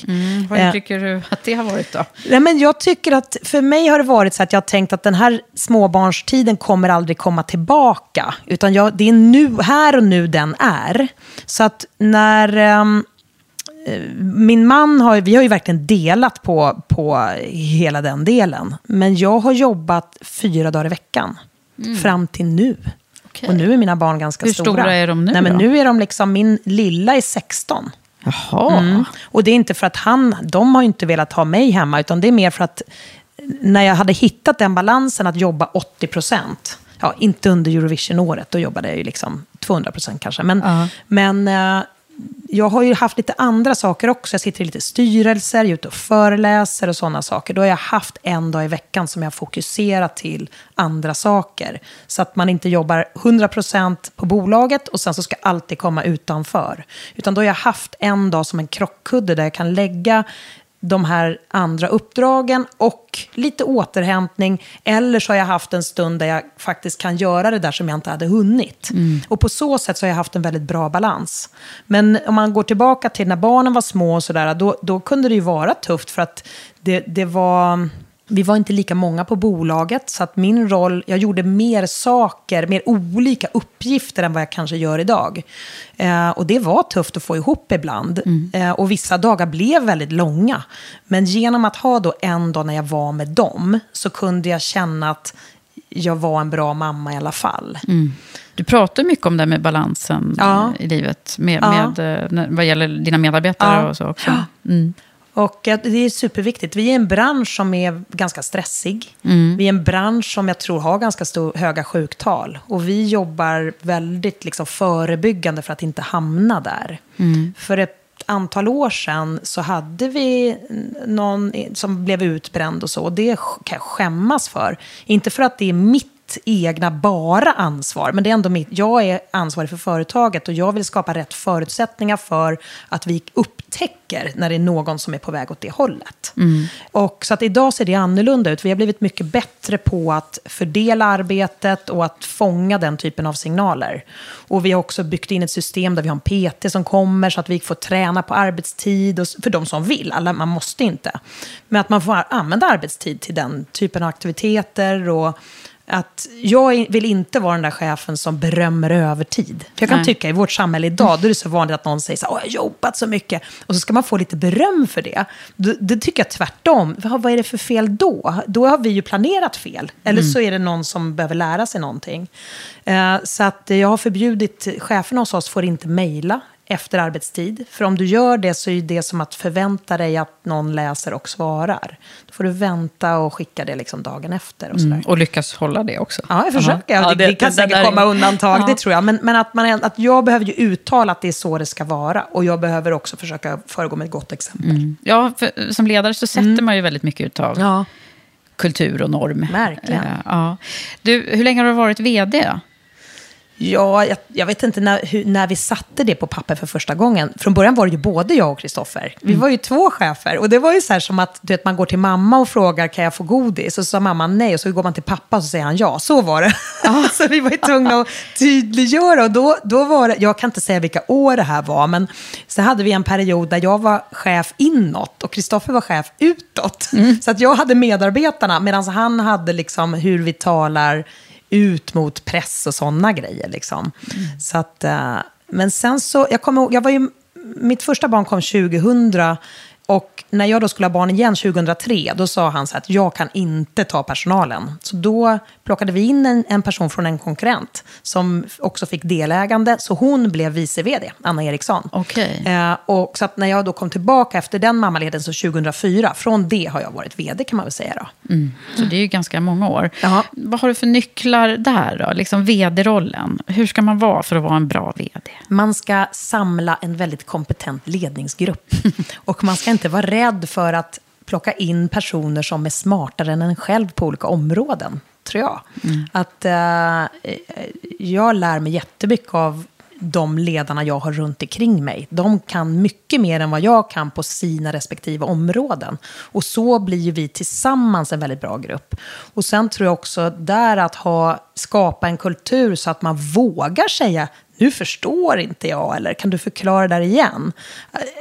Vad Eh, tycker du att det har varit då? Nej, men jag tycker att för mig har det varit så att jag har tänkt att den här småbarnstiden kommer aldrig komma tillbaka. Utan jag, det är nu, här och nu den är. Så att när... eh, min man har, vi har ju verkligen delat på, på hela den delen. Men jag har jobbat fyra dagar i veckan. Fram till nu. Okej. Och nu är mina barn ganska Hur stora. stora är de nu Nej, men då? nu är de liksom, min lilla är 16. Jaha. Mm. Och det är inte för att han, de har ju inte velat ha mig hemma, utan det är mer för att när jag hade hittat den balansen att jobba 80 procent, ja, inte under Eurovision-året, då jobbade jag ju liksom 200 procent kanske, men, Ja. men eh, jag har ju haft lite andra saker också. Jag sitter i lite styrelser, jag är ute och föreläser och sådana saker. Då har jag haft en dag i veckan som jag fokuserat till andra saker. Så att man inte jobbar 100% på bolaget och sen så ska alltid komma utanför. Utan då har jag haft en dag som en krockkudde där jag kan lägga de här andra uppdragen och lite återhämtning. Eller så har jag haft en stund där jag faktiskt kan göra det där som jag inte hade hunnit. Och på så sätt så har jag haft en väldigt bra balans. Men om man går tillbaka till när barnen var små och sådär, då, då kunde det ju vara tufft för att det, det var... Vi var inte lika många på bolaget, så att min roll, jag gjorde mer saker, mer olika uppgifter än vad jag kanske gör idag. Eh, och det var tufft att få ihop ibland. Eh, och vissa dagar blev väldigt långa. Men genom att ha då en dag när jag var med dem, så kunde jag känna att jag var en bra mamma i alla fall. Du pratar mycket om det med balansen Ja. i livet, med, med, eh, vad gäller dina medarbetare Ja. och så också. Mm. Och eh, det är superviktigt. Vi är en bransch som är ganska stressig. Mm. Vi är en bransch som jag tror har ganska stor, höga sjuktal. Och vi jobbar väldigt liksom förebyggande för att inte hamna där. Mm. För ett antal år sedan så hade vi någon som blev utbränd och så. Och det kan jag skämmas för. Inte för att det är mitt egna bara ansvar, men det är ändå mitt. Jag är ansvarig för företaget och jag vill skapa rätt förutsättningar för att vi upptäcker när det är någon som är på väg åt det hållet. Och så att idag ser det annorlunda ut. Vi har blivit mycket bättre på att fördela arbetet och att fånga den typen av signaler. Och vi har också byggt in ett system där vi har en PT som kommer så att vi får träna på arbetstid, och, för de som vill. Alla, man måste inte. Men att man får använda arbetstid till den typen av aktiviteter. och att jag vill inte vara den där chefen som berömmer övertid. För jag kan Nej. tycka i vårt samhälle idag, då är det så vanligt att någon säger så här, Åh, jag har jobbat så mycket. Och så ska man få lite beröm för det. Det, tycker jag tvärtom. Vad är det för fel då? Då har vi ju planerat fel. Eller så är det någon som behöver lära sig någonting. Eh, så att jag har förbjudit, cheferna hos oss får inte mejla efter arbetstid. För om du gör det så är det som att förvänta dig att någon läser och svarar. Då får du vänta och skicka det liksom dagen efter. Och sådär. Mm. Och lyckas hålla det också. Ja, jag försöker. Ja, det, det, kan där säkert komma undantag, Ja. det tror jag. Men, men att, man, att jag behöver ju uttala att det är så det ska vara. Och jag behöver också försöka föregå med ett gott exempel. Mm. Ja, för, som ledare så sätter man ju väldigt mycket utav Ja, kultur och norm. Verkligen. Eh, ja. Du, hur länge har du varit vd? Ja jag, jag vet inte när, hur, när vi satte det på papper för första gången. Från början var det ju både jag och Kristoffer. Vi var ju två chefer. Och det var ju så här som att du vet, man går till mamma och frågar kan jag få godis? Och så sa mamma nej. Och så går man till pappa och så säger han ja. Så var det. så vi var ju tvungna att tydliggöra. Och då, då var det, jag kan inte säga vilka år det här var, men så hade vi en period där jag var chef inåt och Kristoffer var chef utåt. Så att jag hade medarbetarna medan han hade liksom hur vi talar ut mot press och sådana grejer. Liksom. Så att, eh, men sen så, jag kommer ihåg, jag var ju, mitt första barn kom 2000 och när jag då skulle ha barn igen 2003, då sa han så att jag kan inte ta personalen. Så då plockade vi in en, en person från en konkurrent som också fick delägande, så hon blev vice vd, Anna Eriksson. Okej. Eh, och så att när jag då kom tillbaka efter den mammaledigheten så 2004, från det har jag varit vd kan man väl säga då. Så det är ju ganska många år. Ja. Vad har du för nycklar där då? Liksom vd-rollen. Hur ska man vara för att vara en bra vd? Man ska samla en väldigt kompetent ledningsgrupp. Och man ska inte vara rädd för att plocka in personer som är smartare än en själv på olika områden, tror jag. Att eh, jag lär mig jättemycket av de ledarna jag har runt omkring mig. De kan mycket mer än vad jag kan på sina respektive områden. Och så blir ju vi tillsammans en väldigt bra grupp. Och sen tror jag också där att ha, skapa en kultur så att man vågar säga nu förstår inte jag, eller kan du förklara där igen?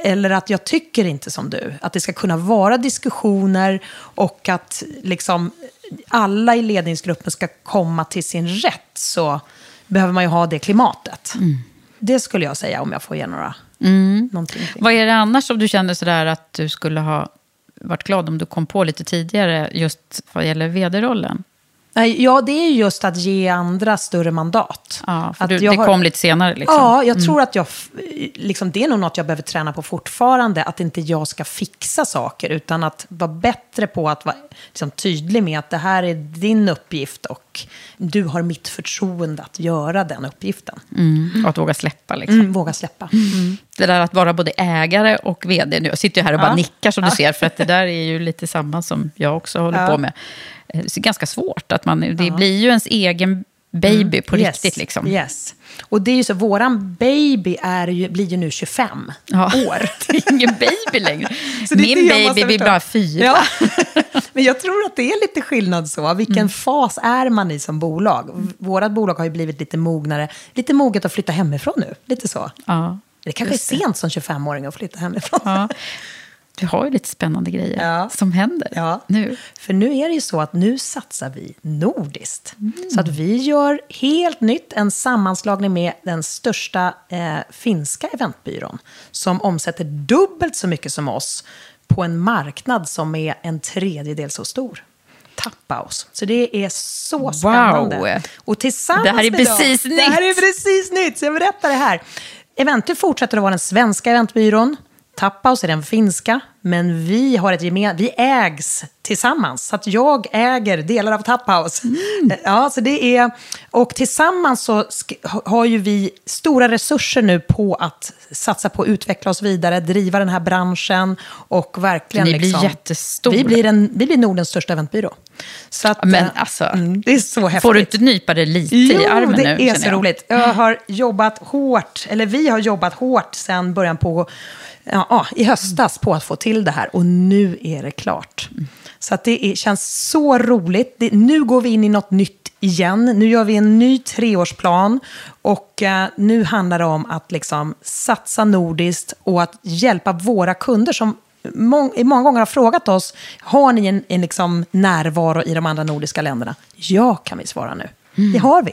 Eller att jag tycker inte som du. Att det ska kunna vara diskussioner och att liksom alla i ledningsgruppen ska komma till sin rätt så behöver man ju ha det klimatet. Det skulle jag säga om jag får ge några... Någonting. Vad är det annars som du känner sådär att du skulle ha varit glad om du kom på lite tidigare just vad gäller vd-rollen? Ja, det är just att ge andra större mandat. Ja, för Att du, det har- kom lite senare liksom. Ja, jag tror att jag, liksom, det är nog något jag behöver träna på fortfarande. Att inte jag ska fixa saker, utan att vara bättre på att vara liksom, tydlig med att det här är din uppgift och du har mitt förtroende att göra den uppgiften. Mm, och att våga släppa liksom. Mm, våga släppa. Det där att vara både ägare och vd. Nu, jag sitter ju här och bara Ja. nickar som du ser, för att det där är ju lite samma som jag också håller Ja. på med. Eh, ganska svårt. Att man, det blir ju ens egen baby på Yes, riktigt. Liksom. Yes. Och det är ju så, våran baby är ju, blir ju nu 25 Ja. år. Det är ingen baby längre. Min baby blir bara fyra. Ja. Men jag tror att det är lite skillnad så. Vilken Mm. fas är man i som bolag? Vårat bolag har ju blivit lite mognare. Lite moget att flytta hemifrån nu. Lite så. Ja. Det kanske är sent som 25-åring att flytta hemifrån. Ja. Du har ju lite spännande grejer Ja. som händer Ja. nu. För nu är det ju så att nu satsar vi nordiskt. Mm. Så att vi gör helt nytt en sammanslagning med den största eh, finska eventbyrån. Som omsätter dubbelt så mycket som oss på en marknad som är en tredjedel så stor. Tappaus. Så det är så spännande. Wow. Och tillsammans Det här är med dem- precis Det här är nytt. precis nytt, så jag berättar det här. Eventy fortsätter att vara den svenska eventbyrån. Tappaus är den finska, men vi, har ett gemen- vi ägs tillsammans. Så att jag äger delar av Tappaus. Ja, så det är, och tillsammans så har ju vi stora resurser nu på att satsa på att utveckla oss vidare, driva den här branschen och verkligen... Ni blir liksom, jättestora. Vi blir, en, vi blir Nordens största eventbyrå. Så att, Men eh, alltså, mm, det är så häftigt. får du inte nypa dig lite Jo, i armen det nu? är känner så jag? roligt. Jag har jobbat hårt, eller vi har jobbat hårt sedan början på, ja, ja, i höstas på att få till det här. Och nu är det klart. Så att det är, känns så roligt. Det, nu går vi in i något nytt igen. Nu gör vi en ny treårsplan. Och eh, nu handlar det om att liksom satsa nordiskt och att hjälpa våra kunder som mång, många gånger har frågat oss, har ni en, en liksom närvaro i de andra nordiska länderna? Ja, kan vi svara nu. Det har vi.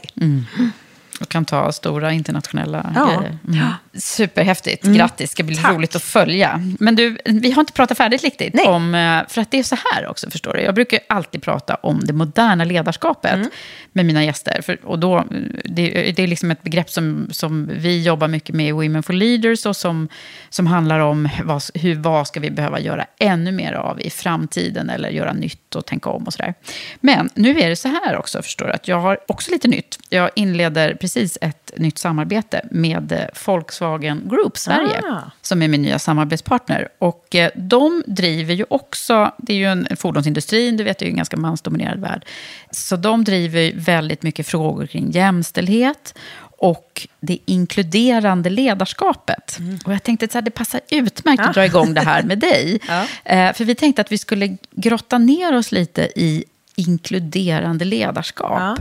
Och kan ta stora internationella Ja. grejer. Mm. Superhäftigt. Mm. Grattis, det ska bli Tack. roligt att följa. Men du, vi har inte pratat färdigt riktigt. Nej. Om, eh, för att det är så här också, förstår du. Jag brukar alltid prata om det moderna ledarskapet Mm. med mina gäster. För, och då, det, det är liksom ett begrepp som, som vi jobbar mycket med i Women for Leaders och som, som handlar om vad, hur, vad ska vi behöva göra ännu mer av i framtiden eller göra nytt och tänka om och sådär. Men nu är det så här också, förstår du, att jag har också lite nytt. Jag inleder precis ett nytt samarbete med eh, Volkswagen Group Sverige, Ah. som är min nya samarbetspartner. Och eh, de driver ju också, det är ju en fordonsindustrin, du vet, det är ju en ganska mansdominerad värld. Så de driver väldigt mycket frågor kring jämställdhet och det inkluderande ledarskapet. Och jag tänkte att det passar utmärkt att dra igång det här med dig. Ja. Eh, för vi tänkte att vi skulle grotta ner oss lite i inkluderande ledarskap. Ja.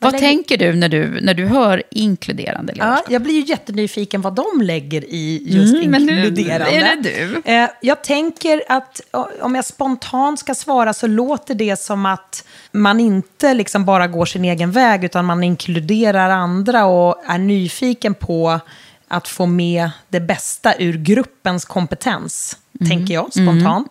Vad lägger- tänker du när, du när du hör inkluderande Ja, ledarskap? jag blir ju jättenyfiken vad de lägger i just Mm, men nu inkluderande. är det du. Eh, jag tänker att om jag spontant ska svara så låter det som att man inte liksom bara går sin egen väg utan man inkluderar andra och är nyfiken på att få med det bästa ur gruppens kompetens. Tänker jag spontant.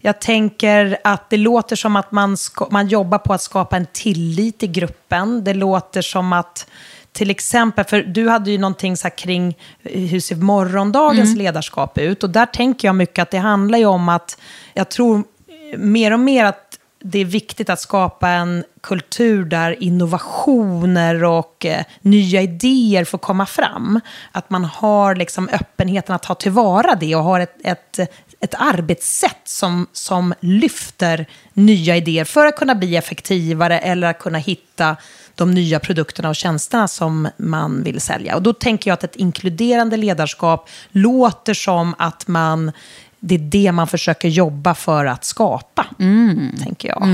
Jag tänker att det låter som att man, ska, man jobbar på att skapa en tillit i gruppen. Det låter som att till exempel, för du hade ju någonting så kring hur ser morgondagens ledarskap ut? Och där tänker jag mycket att det handlar ju om att jag tror mer och mer att det är viktigt att skapa en kultur där innovationer och eh, nya idéer får komma fram. Att man har liksom öppenheten att ta tillvara det och har ett, ett, ett arbetssätt som, som lyfter nya idéer för att kunna bli effektivare eller att kunna hitta de nya produkterna och tjänsterna som man vill sälja. Och då tänker jag att ett inkluderande ledarskap låter som att man, det är det man försöker jobba för att skapa, tänker jag.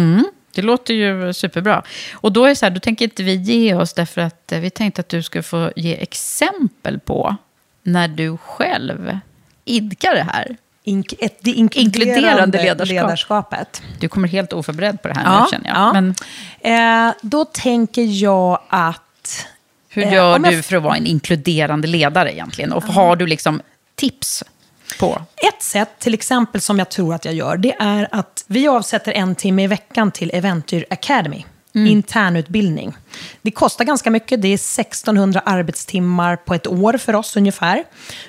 Det låter ju superbra. Och då är så här, då tänker inte vi ge oss därför att eh, vi tänkte att du skulle få ge exempel på när du själv idkar det här. Ink, ett, det inkluderande, Inkluderande ledarskap. ledarskapet. Du kommer helt oförberedd på det här nu känner jag. ja. Men Eh, då tänker jag att... hur Eh, gör jag du för att vara en inkluderande ledare egentligen? Och har du liksom tips på? Ett sätt, till exempel, som jag tror att jag gör, det är att vi avsätter en timme i veckan till Eventyr Academy. Internutbildning. Det kostar ganska mycket, det är 1600 arbetstimmar på ett år för oss ungefär.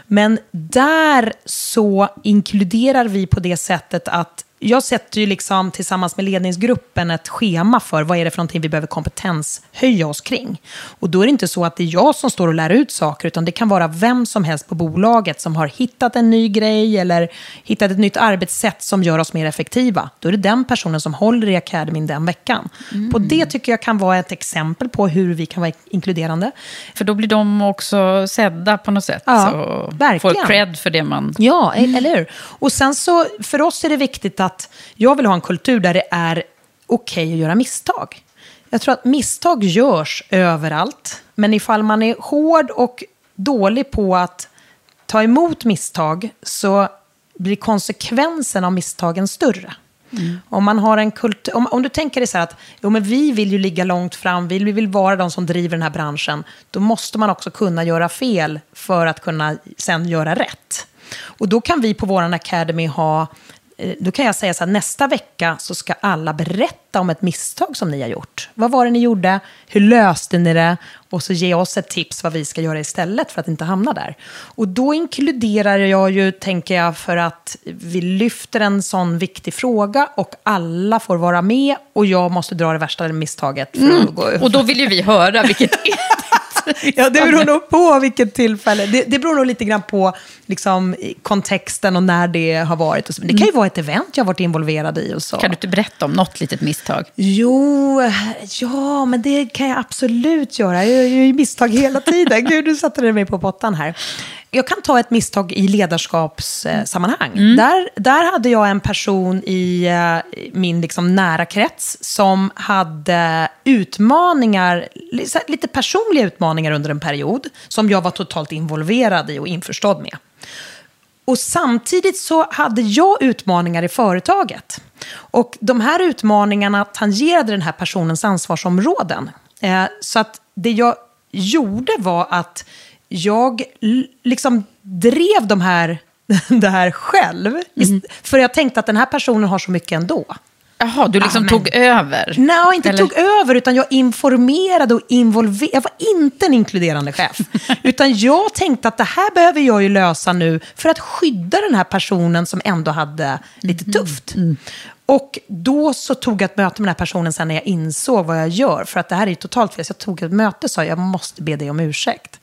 Men där så inkluderar vi på det sättet att jag sätter ju liksom tillsammans med ledningsgruppen ett schema för vad är det för någonting vi behöver kompetenshöja oss kring. Och då är det inte så att det är jag som står och lär ut saker, utan det kan vara vem som helst på bolaget som har hittat en ny grej eller hittat ett nytt arbetssätt som gör oss mer effektiva. Då är det den personen som håller i Academin den veckan. Mm. På det tycker jag kan vara ett exempel på hur vi kan vara inkluderande. För då blir de också sedda på något sätt. Ja, och verkligen. får cred för det man... Ja, e- eller hur? Och sen så, för oss är det viktigt att, jag vill ha en kultur där det är okej att göra misstag. Jag tror att misstag görs överallt, men ifall man är hård och dålig på att ta emot misstag så blir konsekvensen av misstagen större. Om, man har en kultur, om, om du tänker dig så här att jo, men vi vill ju ligga långt fram, vi vill vara de som driver den här branschen, då måste man också kunna göra fel för att kunna sen göra rätt. Och då kan vi på vår Academy ha, då kan jag säga så här, nästa vecka så ska alla berätta om ett misstag som ni har gjort. Vad var det ni gjorde? Hur löste ni det? Och så ge oss ett tips vad vi ska göra istället för att inte hamna där. Och då inkluderar jag ju, tänker jag, för att vi lyfter en sån viktig fråga och alla får vara med och jag måste dra det värsta misstaget. För Mm. att gå Och då vill ju vi höra vilket Ja, det beror nog på vilket tillfälle. Det, det beror nog lite grann på liksom, kontexten och när det har varit. Och så. Det kan ju vara ett event jag har varit involverad i och så. Kan du inte berätta om något litet misstag? Jo, ja, men det kan jag absolut göra. Jag gör ju misstag hela tiden. Gud, du satte mig på pottan här. Jag kan ta ett misstag i ledarskapssammanhang. Där, där hade jag en person i eh, min liksom nära krets som hade utmaningar, lite personliga utmaningar under en period, som jag var totalt involverad i och införstådd med. Och samtidigt så hade jag utmaningar i företaget. Och de här utmaningarna tangerade den här personens ansvarsområden. Eh, så att det jag gjorde var att jag liksom drev de här, det här själv. Ist- För jag tänkte att den här personen har så mycket ändå. Jaha, du liksom Amen. tog över? Nej, inte Eller? tog över, utan jag informerade och involverade. Jag var inte en inkluderande chef. utan jag tänkte att det här behöver jag ju lösa nu för att skydda den här personen som ändå hade lite tufft. Och då så tog jag ett möte med den här personen sen när jag insåg vad jag gör. För att det här är ju totalt fel. Så jag tog ett möte och sa jag måste be dig om ursäkt.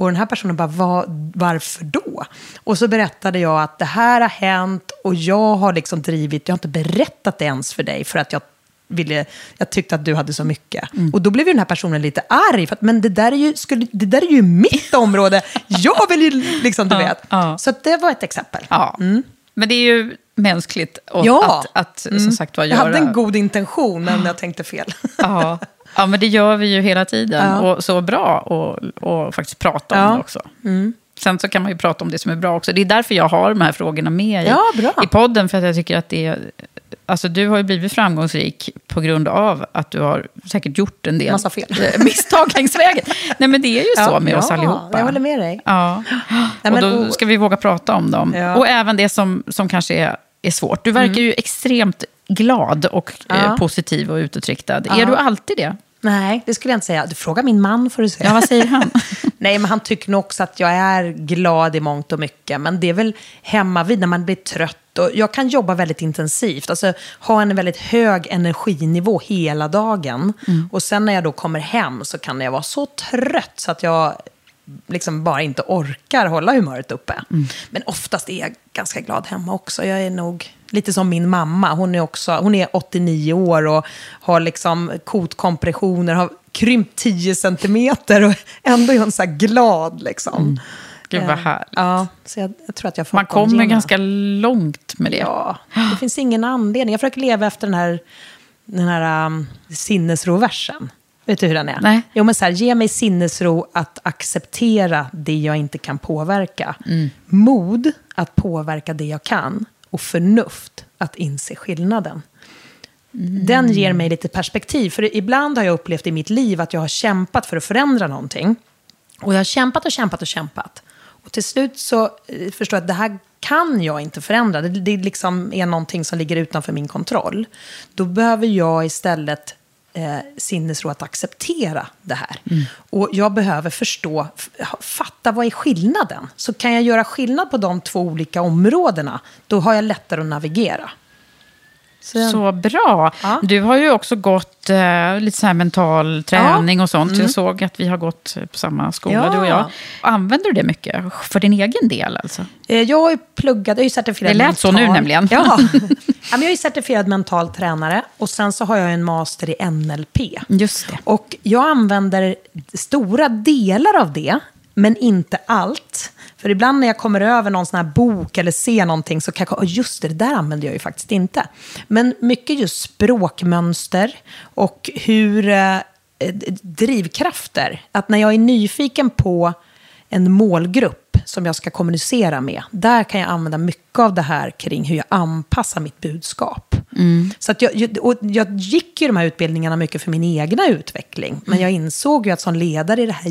Och den här personen bara, "Vad- varför då? Och så berättade jag att det här har hänt och jag har liksom drivit, jag har inte berättat det ens för dig för att jag ville, jag tyckte att du hade så mycket. Mm. Och då blev ju den här personen lite arg, för att, men det där, är ju, skulle, det där är ju mitt område. Jag vill ju liksom, du Ja, vet. ja. Så det var ett exempel. Ja. Men det är ju mänskligt och Ja. att, att Mm. som sagt var Jag göra... hade en god intention, men jag tänkte fel. Ja. ja, men det gör vi ju hela tiden. Ja. Och så bra och, och faktiskt prata om Ja. det också. Mm. Sen så kan man ju prata om det som är bra också. Det är därför jag har de här frågorna med i, Ja, i podden. För att jag tycker att det är... Alltså du har ju blivit framgångsrik på grund av att du har säkert gjort en del Massa fel. misstag längs vägen. Nej men det är ju så med oss allihopa. Jag håller med dig. Ja. Nej, men, och då ska vi våga prata om dem. Och även det som, som kanske är, är svårt. Du verkar ju extremt glad och Ja. eh, positiv och utåtriktad. Ja. Är du alltid det? Nej, det skulle jag inte säga. Du frågar min man får du säga. Ja, vad säger han? Nej, men han tycker nog också att jag är glad i mångt och mycket. Men det är väl hemma vid när man blir trött. Och jag kan jobba väldigt intensivt. Alltså ha en väldigt hög energinivå hela dagen. Och sen när jag då kommer hem så kan jag vara så trött så att jag liksom bara inte orkar hålla humöret uppe. Men oftast är jag ganska glad hemma också. Jag är nog lite som min mamma. Hon är, också, hon är 89 år och har liksom kotkompressioner, har krympt 10 centimeter och ändå är hon så här glad. Liksom. Gud vad Eh, härligt. Ja, så jag, jag tror att jag får Man kommer ganska långt med det. Ja, det finns ingen anledning. Jag försöker leva efter den här, den här um, sinnesroversen. Vet du hur den är? Nej. Jo, men så här, ge mig sinnesro att acceptera det jag inte kan påverka. Mm. Mod att påverka det jag kan. Och förnuft att inse skillnaden. Den ger mig lite perspektiv. För ibland har jag upplevt i mitt liv att jag har kämpat för att förändra någonting. Och jag har kämpat och kämpat och kämpat. Och till slut så eh, förstår jag att det här kan jag inte förändra. Det, det liksom är någonting som ligger utanför min kontroll. Då behöver jag istället eh, sinnesro att acceptera det här. Och jag behöver förstå, fatta vad är skillnaden. Så kan jag göra skillnad på de två olika områdena, då har jag lättare att navigera. Så, Så bra. Ja. Du har ju också gått eh, lite så här mental träning och sånt. Mm. Jag såg att vi har gått på samma skola, Ja. du och jag. Använder du det mycket för din egen del? Alltså? Jag ju pluggat, jag är certifierad Det lät så mental- nu nämligen. Ja. ja men jag är certifierad mental tränare och sen så har jag en master i NLP. Just det. Och jag använder stora delar av det, men inte allt. För ibland när jag kommer över någon sån här bok eller ser någonting så kan jag komma, "Åh, just det, det där använder jag ju faktiskt inte. Men mycket just språkmönster och hur eh, drivkrafter. Att när jag är nyfiken på en målgrupp som jag ska kommunicera med, där kan jag använda mycket av det här kring hur jag anpassar mitt budskap. Så att jag, och jag gick ju de här utbildningarna mycket för min egna utveckling, men jag insåg ju att som ledare är det här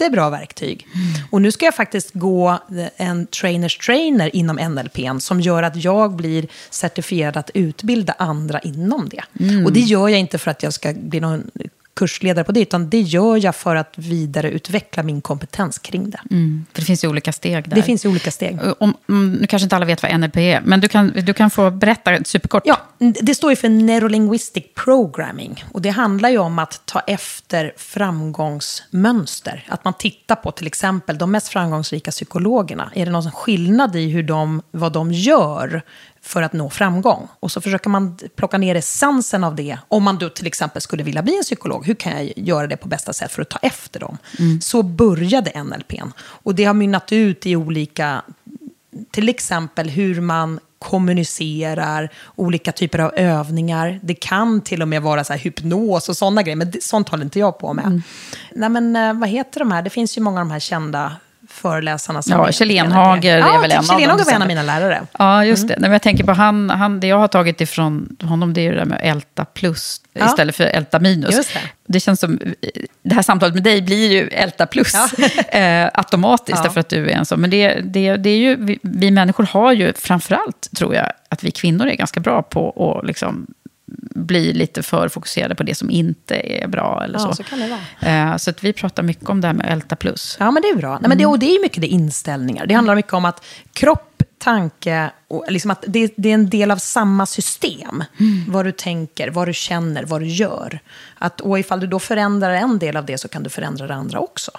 jättebra verktyg. Och nu ska jag faktiskt gå en trainers trainer inom NLP som gör att jag blir certifierad att utbilda andra inom det. Och det gör jag inte för att jag ska bli någon kursledare på det, utan det gör jag för att vidareutveckla min kompetens kring det. Mm, för det finns ju olika steg där. Det finns ju olika steg. Om, nu kanske inte alla vet vad NLP är, men du kan, du kan få berätta superkort. Ja, det står ju för Neurolinguistic Programming. Och det handlar ju om att ta efter framgångsmönster. Att man tittar på till exempel de mest framgångsrika psykologerna. Är det någon skillnad i hur de, vad de gör för att nå framgång? Och så försöker man plocka ner essensen av det. Om man då till exempel skulle vilja bli en psykolog, hur kan jag göra det på bästa sätt för att ta efter dem? Så började NLPn. Och det har mynnat ut i olika till exempel hur man kommunicerar, olika typer av övningar. Det kan till och med vara så hypnos och sådana grejer, men det, sånt håller inte jag på med. Nej, men eh, vad heter de här? Det finns ju många av de här kända föreläsarna. Som Ja, är- Kjell Enhager ja, är väl en av Kjell dem, Enhager till var en av mina lärare. Ja, just det. Nej, men jag tänker på han, han, det jag har tagit ifrån honom, det är ju det där med älta plus Ja. istället för älta minus. Just det. känns som, det här samtalet med dig blir ju älta plus eh, automatiskt, Ja. därför att du är en sån. Men det, det, det är ju, vi, vi människor har ju framförallt, tror jag, att vi kvinnor är ganska bra på att liksom bli lite för fokuserade på det som inte är bra. Eller Ja, så. så kan det vara. Eh, så att vi pratar mycket om det här med älta plus. Ja, men det är bra. Nej, men det, och det är mycket det inställningar. Det handlar mycket om att kropp, tanke, och liksom att det, det är en del av samma system. Vad du tänker, vad du känner, vad du gör. Att, och ifall du då förändrar en del av det så kan du förändra det andra också.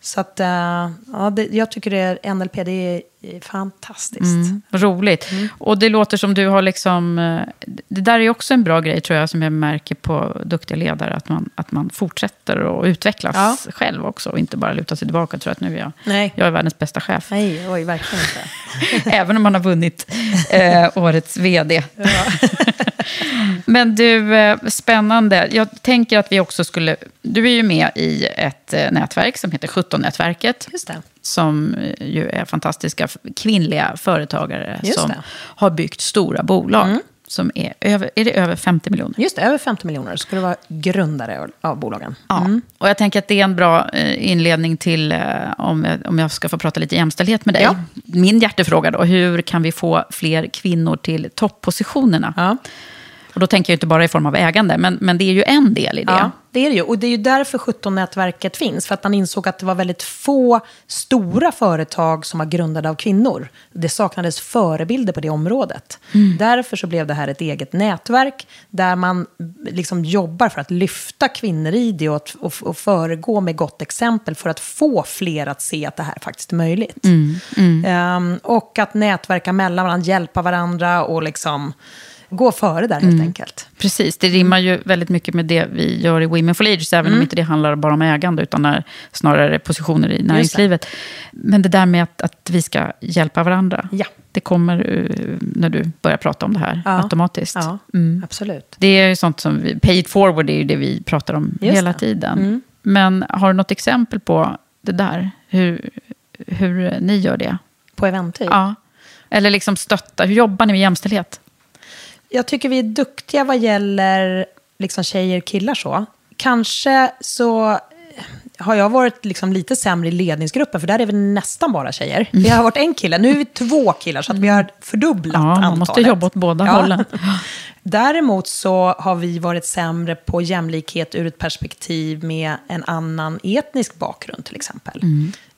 Så att, eh, ja, det, jag tycker det, NLP det är fantastiskt. Mm, roligt. Mm. Och det låter som du har liksom... eh, Det där är också en bra grej tror jag som jag märker på duktiga ledare. Att man, att man fortsätter att utvecklas Ja. själv också. Och inte bara luta sig tillbaka och tro att nu är jag, Nej. jag är världens bästa chef. Nej, oj, verkligen inte. Även om man har vunnit eh, årets vd. Men du, eh, spännande. Jag tänker att vi också skulle... Du är ju med i ett eh, nätverk som heter 17-nätverket. Just det. Som eh, ju är fantastiska kvinnliga företagare Just som det. Mm. har byggt stora bolag. Som är över, är det över 50 miljoner? Just det, över 50 miljoner ska du vara grundare av bolagen. Ja, och jag tänker att det är en bra eh, inledning till, eh, om jag, om jag ska få prata lite jämställdhet med dig. Ja. Min hjärtefråga då, hur kan vi få fler kvinnor till toppositionerna? Ja. Och då tänker jag inte bara i form av ägande, men, men det är ju en del i det. Ja, det är det ju. Och det är ju därför 17-nätverket finns. För att man insåg att det var väldigt få stora företag som var grundade av kvinnor. Det saknades förebilder på det området. Därför så blev det här ett eget nätverk där man liksom jobbar för att lyfta kvinnor i det och, och, och föregå med gott exempel för att få fler att se att det här faktiskt är möjligt. Ehm, och att nätverka mellan varandra, hjälpa varandra och liksom gå före där helt enkelt. Precis, det rimmar ju väldigt mycket med det vi gör i Women for Leaders, även Mm. om inte det handlar bara om ägande, utan är snarare positioner i näringslivet. Men det där med att, att vi ska hjälpa varandra, Ja. det kommer uh, när du börjar prata om det här Ja. automatiskt. Ja, Mm. absolut. Det är ju sånt som vi, pay it forward är ju det vi pratar om Just hela det. tiden. Mm. Men har du något exempel på det där? Hur, hur ni gör det? På Eventyr. Ja. Eller liksom stötta, hur jobbar ni med jämställdhet? Jag tycker vi är duktiga vad gäller liksom tjejer killar så. Kanske så har jag varit liksom lite sämre i ledningsgruppen, för där är vi nästan bara tjejer. Vi har varit en kille, nu är vi två killar, så att vi har fördubblat Ja, man antalet. måste jobba åt båda Ja. hållen. Däremot så har vi varit sämre på jämlikhet ur ett perspektiv med en annan etnisk bakgrund till exempel.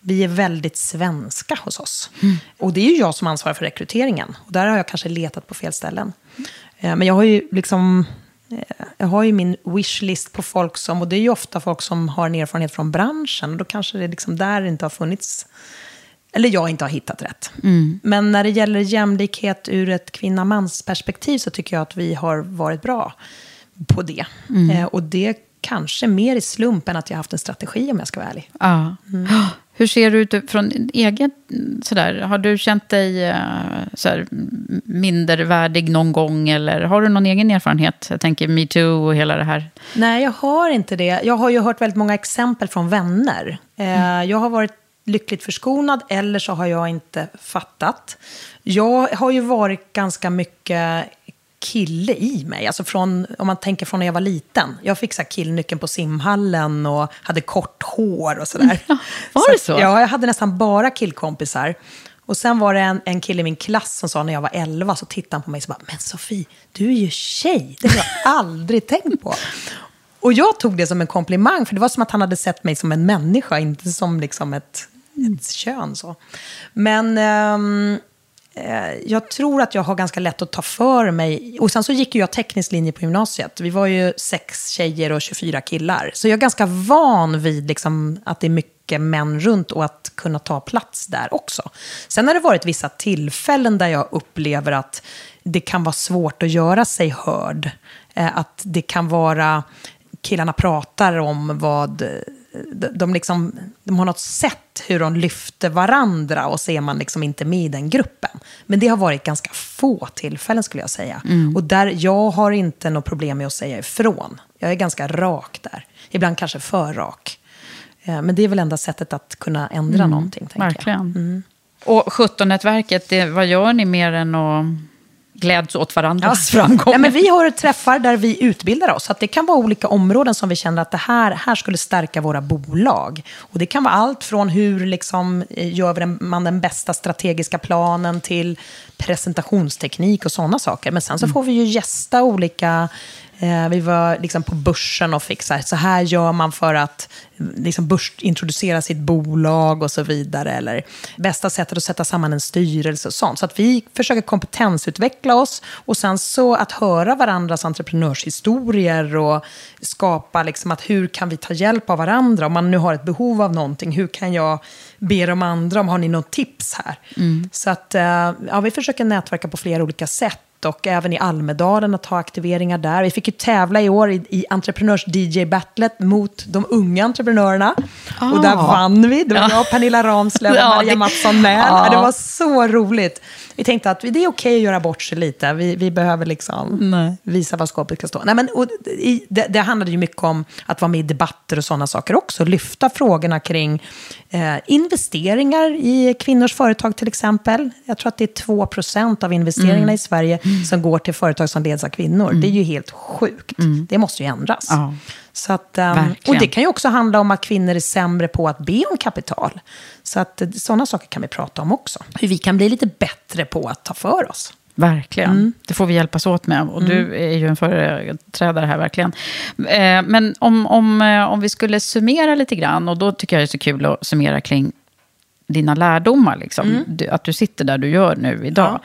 Vi är väldigt svenska hos oss. Och det är ju jag som ansvarar för rekryteringen. Och där har jag kanske letat på fel ställen. Eh, men jag har ju liksom... eh, Jag har ju min wishlist på folk som, och det är ju ofta folk som har en erfarenhet från branschen. Och då kanske det liksom där inte har funnits, eller jag inte har hittat rätt. Men när det gäller jämlikhet ur ett kvinna-mans perspektiv så tycker jag att vi har varit bra på det. Eh, och det kanske mer i slump än att jag har haft en strategi om jag ska vara ärlig. Ja. Hur ser du ut från egen... Sådär, har du känt dig eh, sådär, mindervärdig någon gång? Eller har du någon egen erfarenhet? Jag tänker metoo och hela det här. Nej, jag har inte det. Jag har ju hört väldigt många exempel från vänner. Eh, Jag har varit lyckligt förskonad eller så har jag inte fattat. Jag har ju varit ganska mycket kille i mig. Alltså från, om man tänker från när jag var liten. Jag fick så killnyckeln på simhallen och hade kort hår och sådär. var det så? att- Ja, jag hade nästan bara killkompisar. Och sen var det en, en kille i min klass som sa när jag var 11, så tittade han på mig och så bara, men Sofie, du är ju tjej. Det har jag aldrig tänkt på. Och jag tog det som en komplimang, för det var som att han hade sett mig som en människa, inte som liksom ett, ett kön. Så. Men eh, Eh, jag tror att jag har ganska lätt att ta för mig. Och sen så gick ju jag teknisk linje på gymnasiet. Vi var ju sex tjejer och 24 killar. Så jag är ganska van vid liksom att det är mycket män runt och att kunna ta plats där också. Sen har det varit vissa tillfällen där jag upplever att det kan vara svårt att göra sig hörd. Eh, att det kan vara, killarna pratar om vad, de, liksom, de har något sätt hur de lyfter varandra och så är man liksom inte med i den gruppen. Men det har varit ganska få tillfällen skulle jag säga. Och där jag har inte något problem med att säga ifrån. Jag är ganska rak där. Ibland kanske för rak. Eh, Men det är väl enda sättet att kunna ändra någonting. tänker Jag. Verkligen. Och 17-nätverket, det- vad gör ni mer än att gläds åt varandras framgångar? Ja, men vi har träffar där vi utbildar oss. Att det kan vara olika områden som vi känner att det här, här skulle stärka våra bolag. Och det kan vara allt från hur liksom, eh, gör man den bästa strategiska planen till presentationsteknik och sådana saker. Men sen så får vi ju gästa olika... Eh, vi var liksom på börsen och fick så här, så här gör man för att eh, liksom börsintroducera sitt bolag och så vidare. Eller bästa sättet att sätta samman en styrelse och sånt. Så att vi försöker kompetensutveckla oss och sen så att höra varandras entreprenörshistorier och skapa liksom att hur kan vi ta hjälp av varandra? Om man nu har ett behov av någonting, hur kan jag be de andra om, har ni något tips här? Så att eh, ja, vi försöker nätverka på flera olika sätt och även i Almedalen att ha aktiveringar där. Vi fick ju tävla i år i, i entreprenörs-DJ-battlet mot de unga entreprenörerna. Och där vann vi. Det var jag, Pernilla Ramslöv och Ja, Maria Mattsson med. Ja. Det var så roligt. Vi tänkte att det är okej att göra bort sig lite. Vi, vi behöver liksom visa vad skåpet ska stå. Nej, men, och, i, det, det handlade ju mycket om att vara med i debatter och sådana saker också. Lyfta frågorna kring eh, investeringar i kvinnors företag till exempel. Jag tror att det är 2% av investeringarna i Sverige som går till företag som leds av kvinnor. Det är ju helt sjukt. Det måste ju ändras. Ja. Så att, Verkligen. och det kan ju också handla om att kvinnor är sämre på att be om kapital. Så att eh, sådana saker kan vi prata om också. Hur vi kan bli lite bättre på att ta för oss. Verkligen. Mm. Det får vi hjälpas åt med. Och du är ju en företrädare här, verkligen. Eh, Men om, om, eh, om vi skulle summera lite grann, och då tycker jag det är så kul att summera kring dina lärdomar. Liksom. Mm. Du, att du sitter där du gör nu idag.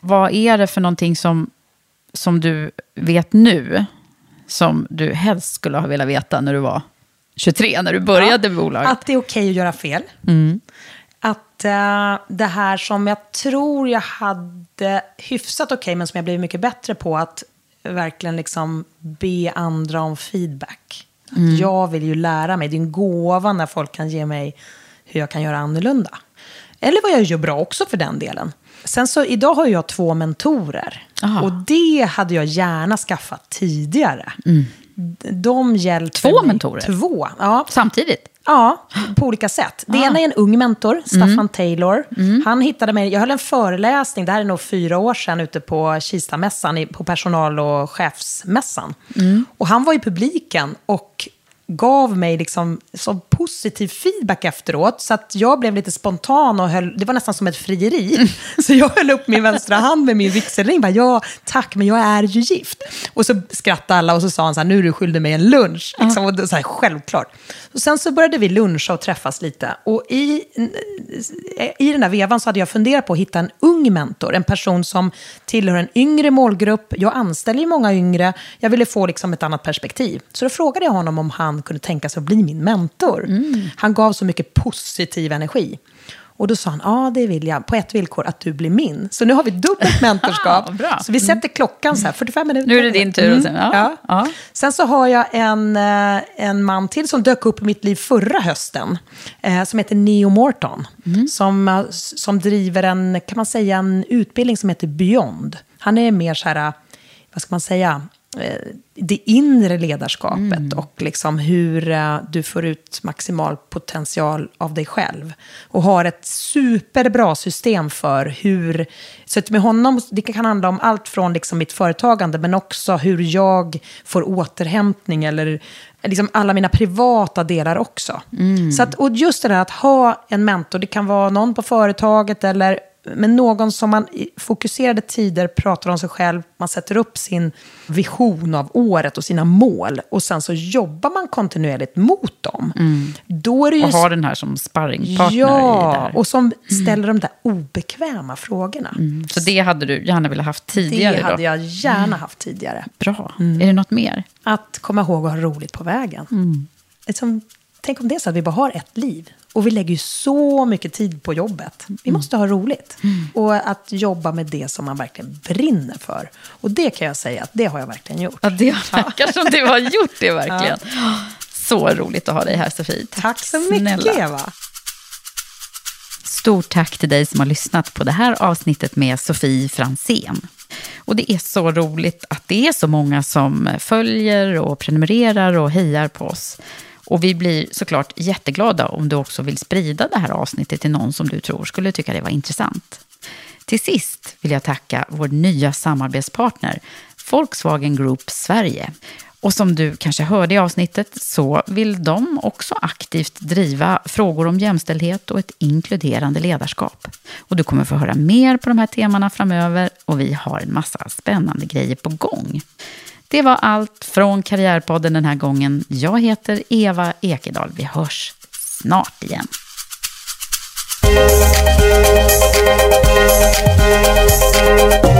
Vad är det för någonting som, som du vet nu, som du helst skulle ha velat veta när du var 23, när du började bolaget? Att det är okej att göra fel. Att eh, det här som jag tror jag hade hyfsat okej, men som jag blivit mycket bättre på, att verkligen liksom be andra om feedback. Att Jag vill ju lära mig. Det är en gåva när folk kan ge mig hur jag kan göra annorlunda. Eller vad jag gör bra också för den delen. Sen så idag har jag två mentorer. Aha. Och det hade jag gärna skaffat tidigare. De hjälper Två mentorer? Två, ja. Samtidigt? Ja, på olika sätt. Det ena är en ung mentor, Staffan Taylor. Han hittade mig, jag höll en föreläsning, det här är nog fyra år sedan, ute på Kistamässan, på personal och chefsmässan. Och han var i publiken och gav mig liksom så positiv feedback efteråt. Så att jag blev lite spontan och höll, det var nästan som ett frieri. Så jag höll upp min vänstra hand med min vigselring. Bara, ja, tack, men jag är ju gift. Och så skrattade alla och så sa han så här, nu är du skyldig mig en lunch. Liksom, och så här, självklart. Och sen så började vi luncha och träffas lite. Och i, i den här vevan så hade jag funderat på att hitta en ung mentor. En person som tillhör en yngre målgrupp. Jag anställer ju många yngre. Jag ville få liksom ett annat perspektiv. Så då frågade jag honom om han kunde tänka sig att bli min mentor. Mm. Han gav så mycket positiv energi. Och då sa han, ja det vill jag, på ett villkor, att du blir min. Så nu har vi dubbelt mentorskap. så vi sätter klockan så här, 45 minuter. Nu är det din tur. Mm. Ja. Ja. ja. Sen så har jag en, eh, en man till som dök upp i mitt liv förra hösten. Eh, som heter Neo Morton. Mm. Som, eh, som driver en, kan man säga, en utbildning som heter Beyond. Han är mer så här, vad ska man säga, Eh, det inre ledarskapet mm. och liksom hur eh, du får ut maximal potential av dig själv. Och har ett superbra system för hur... Så med honom, det kan handla om allt från liksom mitt företagande, men också hur jag får återhämtning eller liksom alla mina privata delar också. Mm. Så att, och just det där att ha en mentor, det kan vara någon på företaget eller men någon som man i fokuserade tider pratar om sig själv, man sätter upp sin vision av året och sina mål och sen så jobbar man kontinuerligt mot dem. Mm. Då är det ju... Och har den här som sparringpartner ja, och som ställer mm. de där obekväma frågorna. Mm. Så det hade du gärna velat haft tidigare? Det hade då? jag gärna mm. haft tidigare. Bra. Mm. Är det något mer? Att komma ihåg att ha roligt på vägen. Mm. Liksom, tänk om det är så att vi bara har ett liv. Och vi lägger ju så mycket tid på jobbet. Vi mm. måste ha roligt. Mm. Och att jobba med det som man verkligen brinner för. Och det kan jag säga att det har jag verkligen gjort. Ja, det verkar som du har gjort det verkligen. Ja. Så roligt att ha dig här, Sofie. Tack, tack så mycket, snälla. Eva. Stort tack till dig som har lyssnat på det här avsnittet med Sofie Fransén. Och det är så roligt att det är så många som följer och prenumererar och hejar på oss. Och vi blir såklart jätteglada om du också vill sprida det här avsnittet till någon som du tror skulle tycka det var intressant. Till sist vill jag tacka vår nya samarbetspartner Volkswagen Group Sverige. Och som du kanske hörde i avsnittet så vill de också aktivt driva frågor om jämställdhet och ett inkluderande ledarskap. Och du kommer få höra mer på de här temana framöver och vi har en massa spännande grejer på gång. Det var allt från Karriärpodden den här gången. Jag heter Eva Ekedal. Vi hörs snart igen. Mom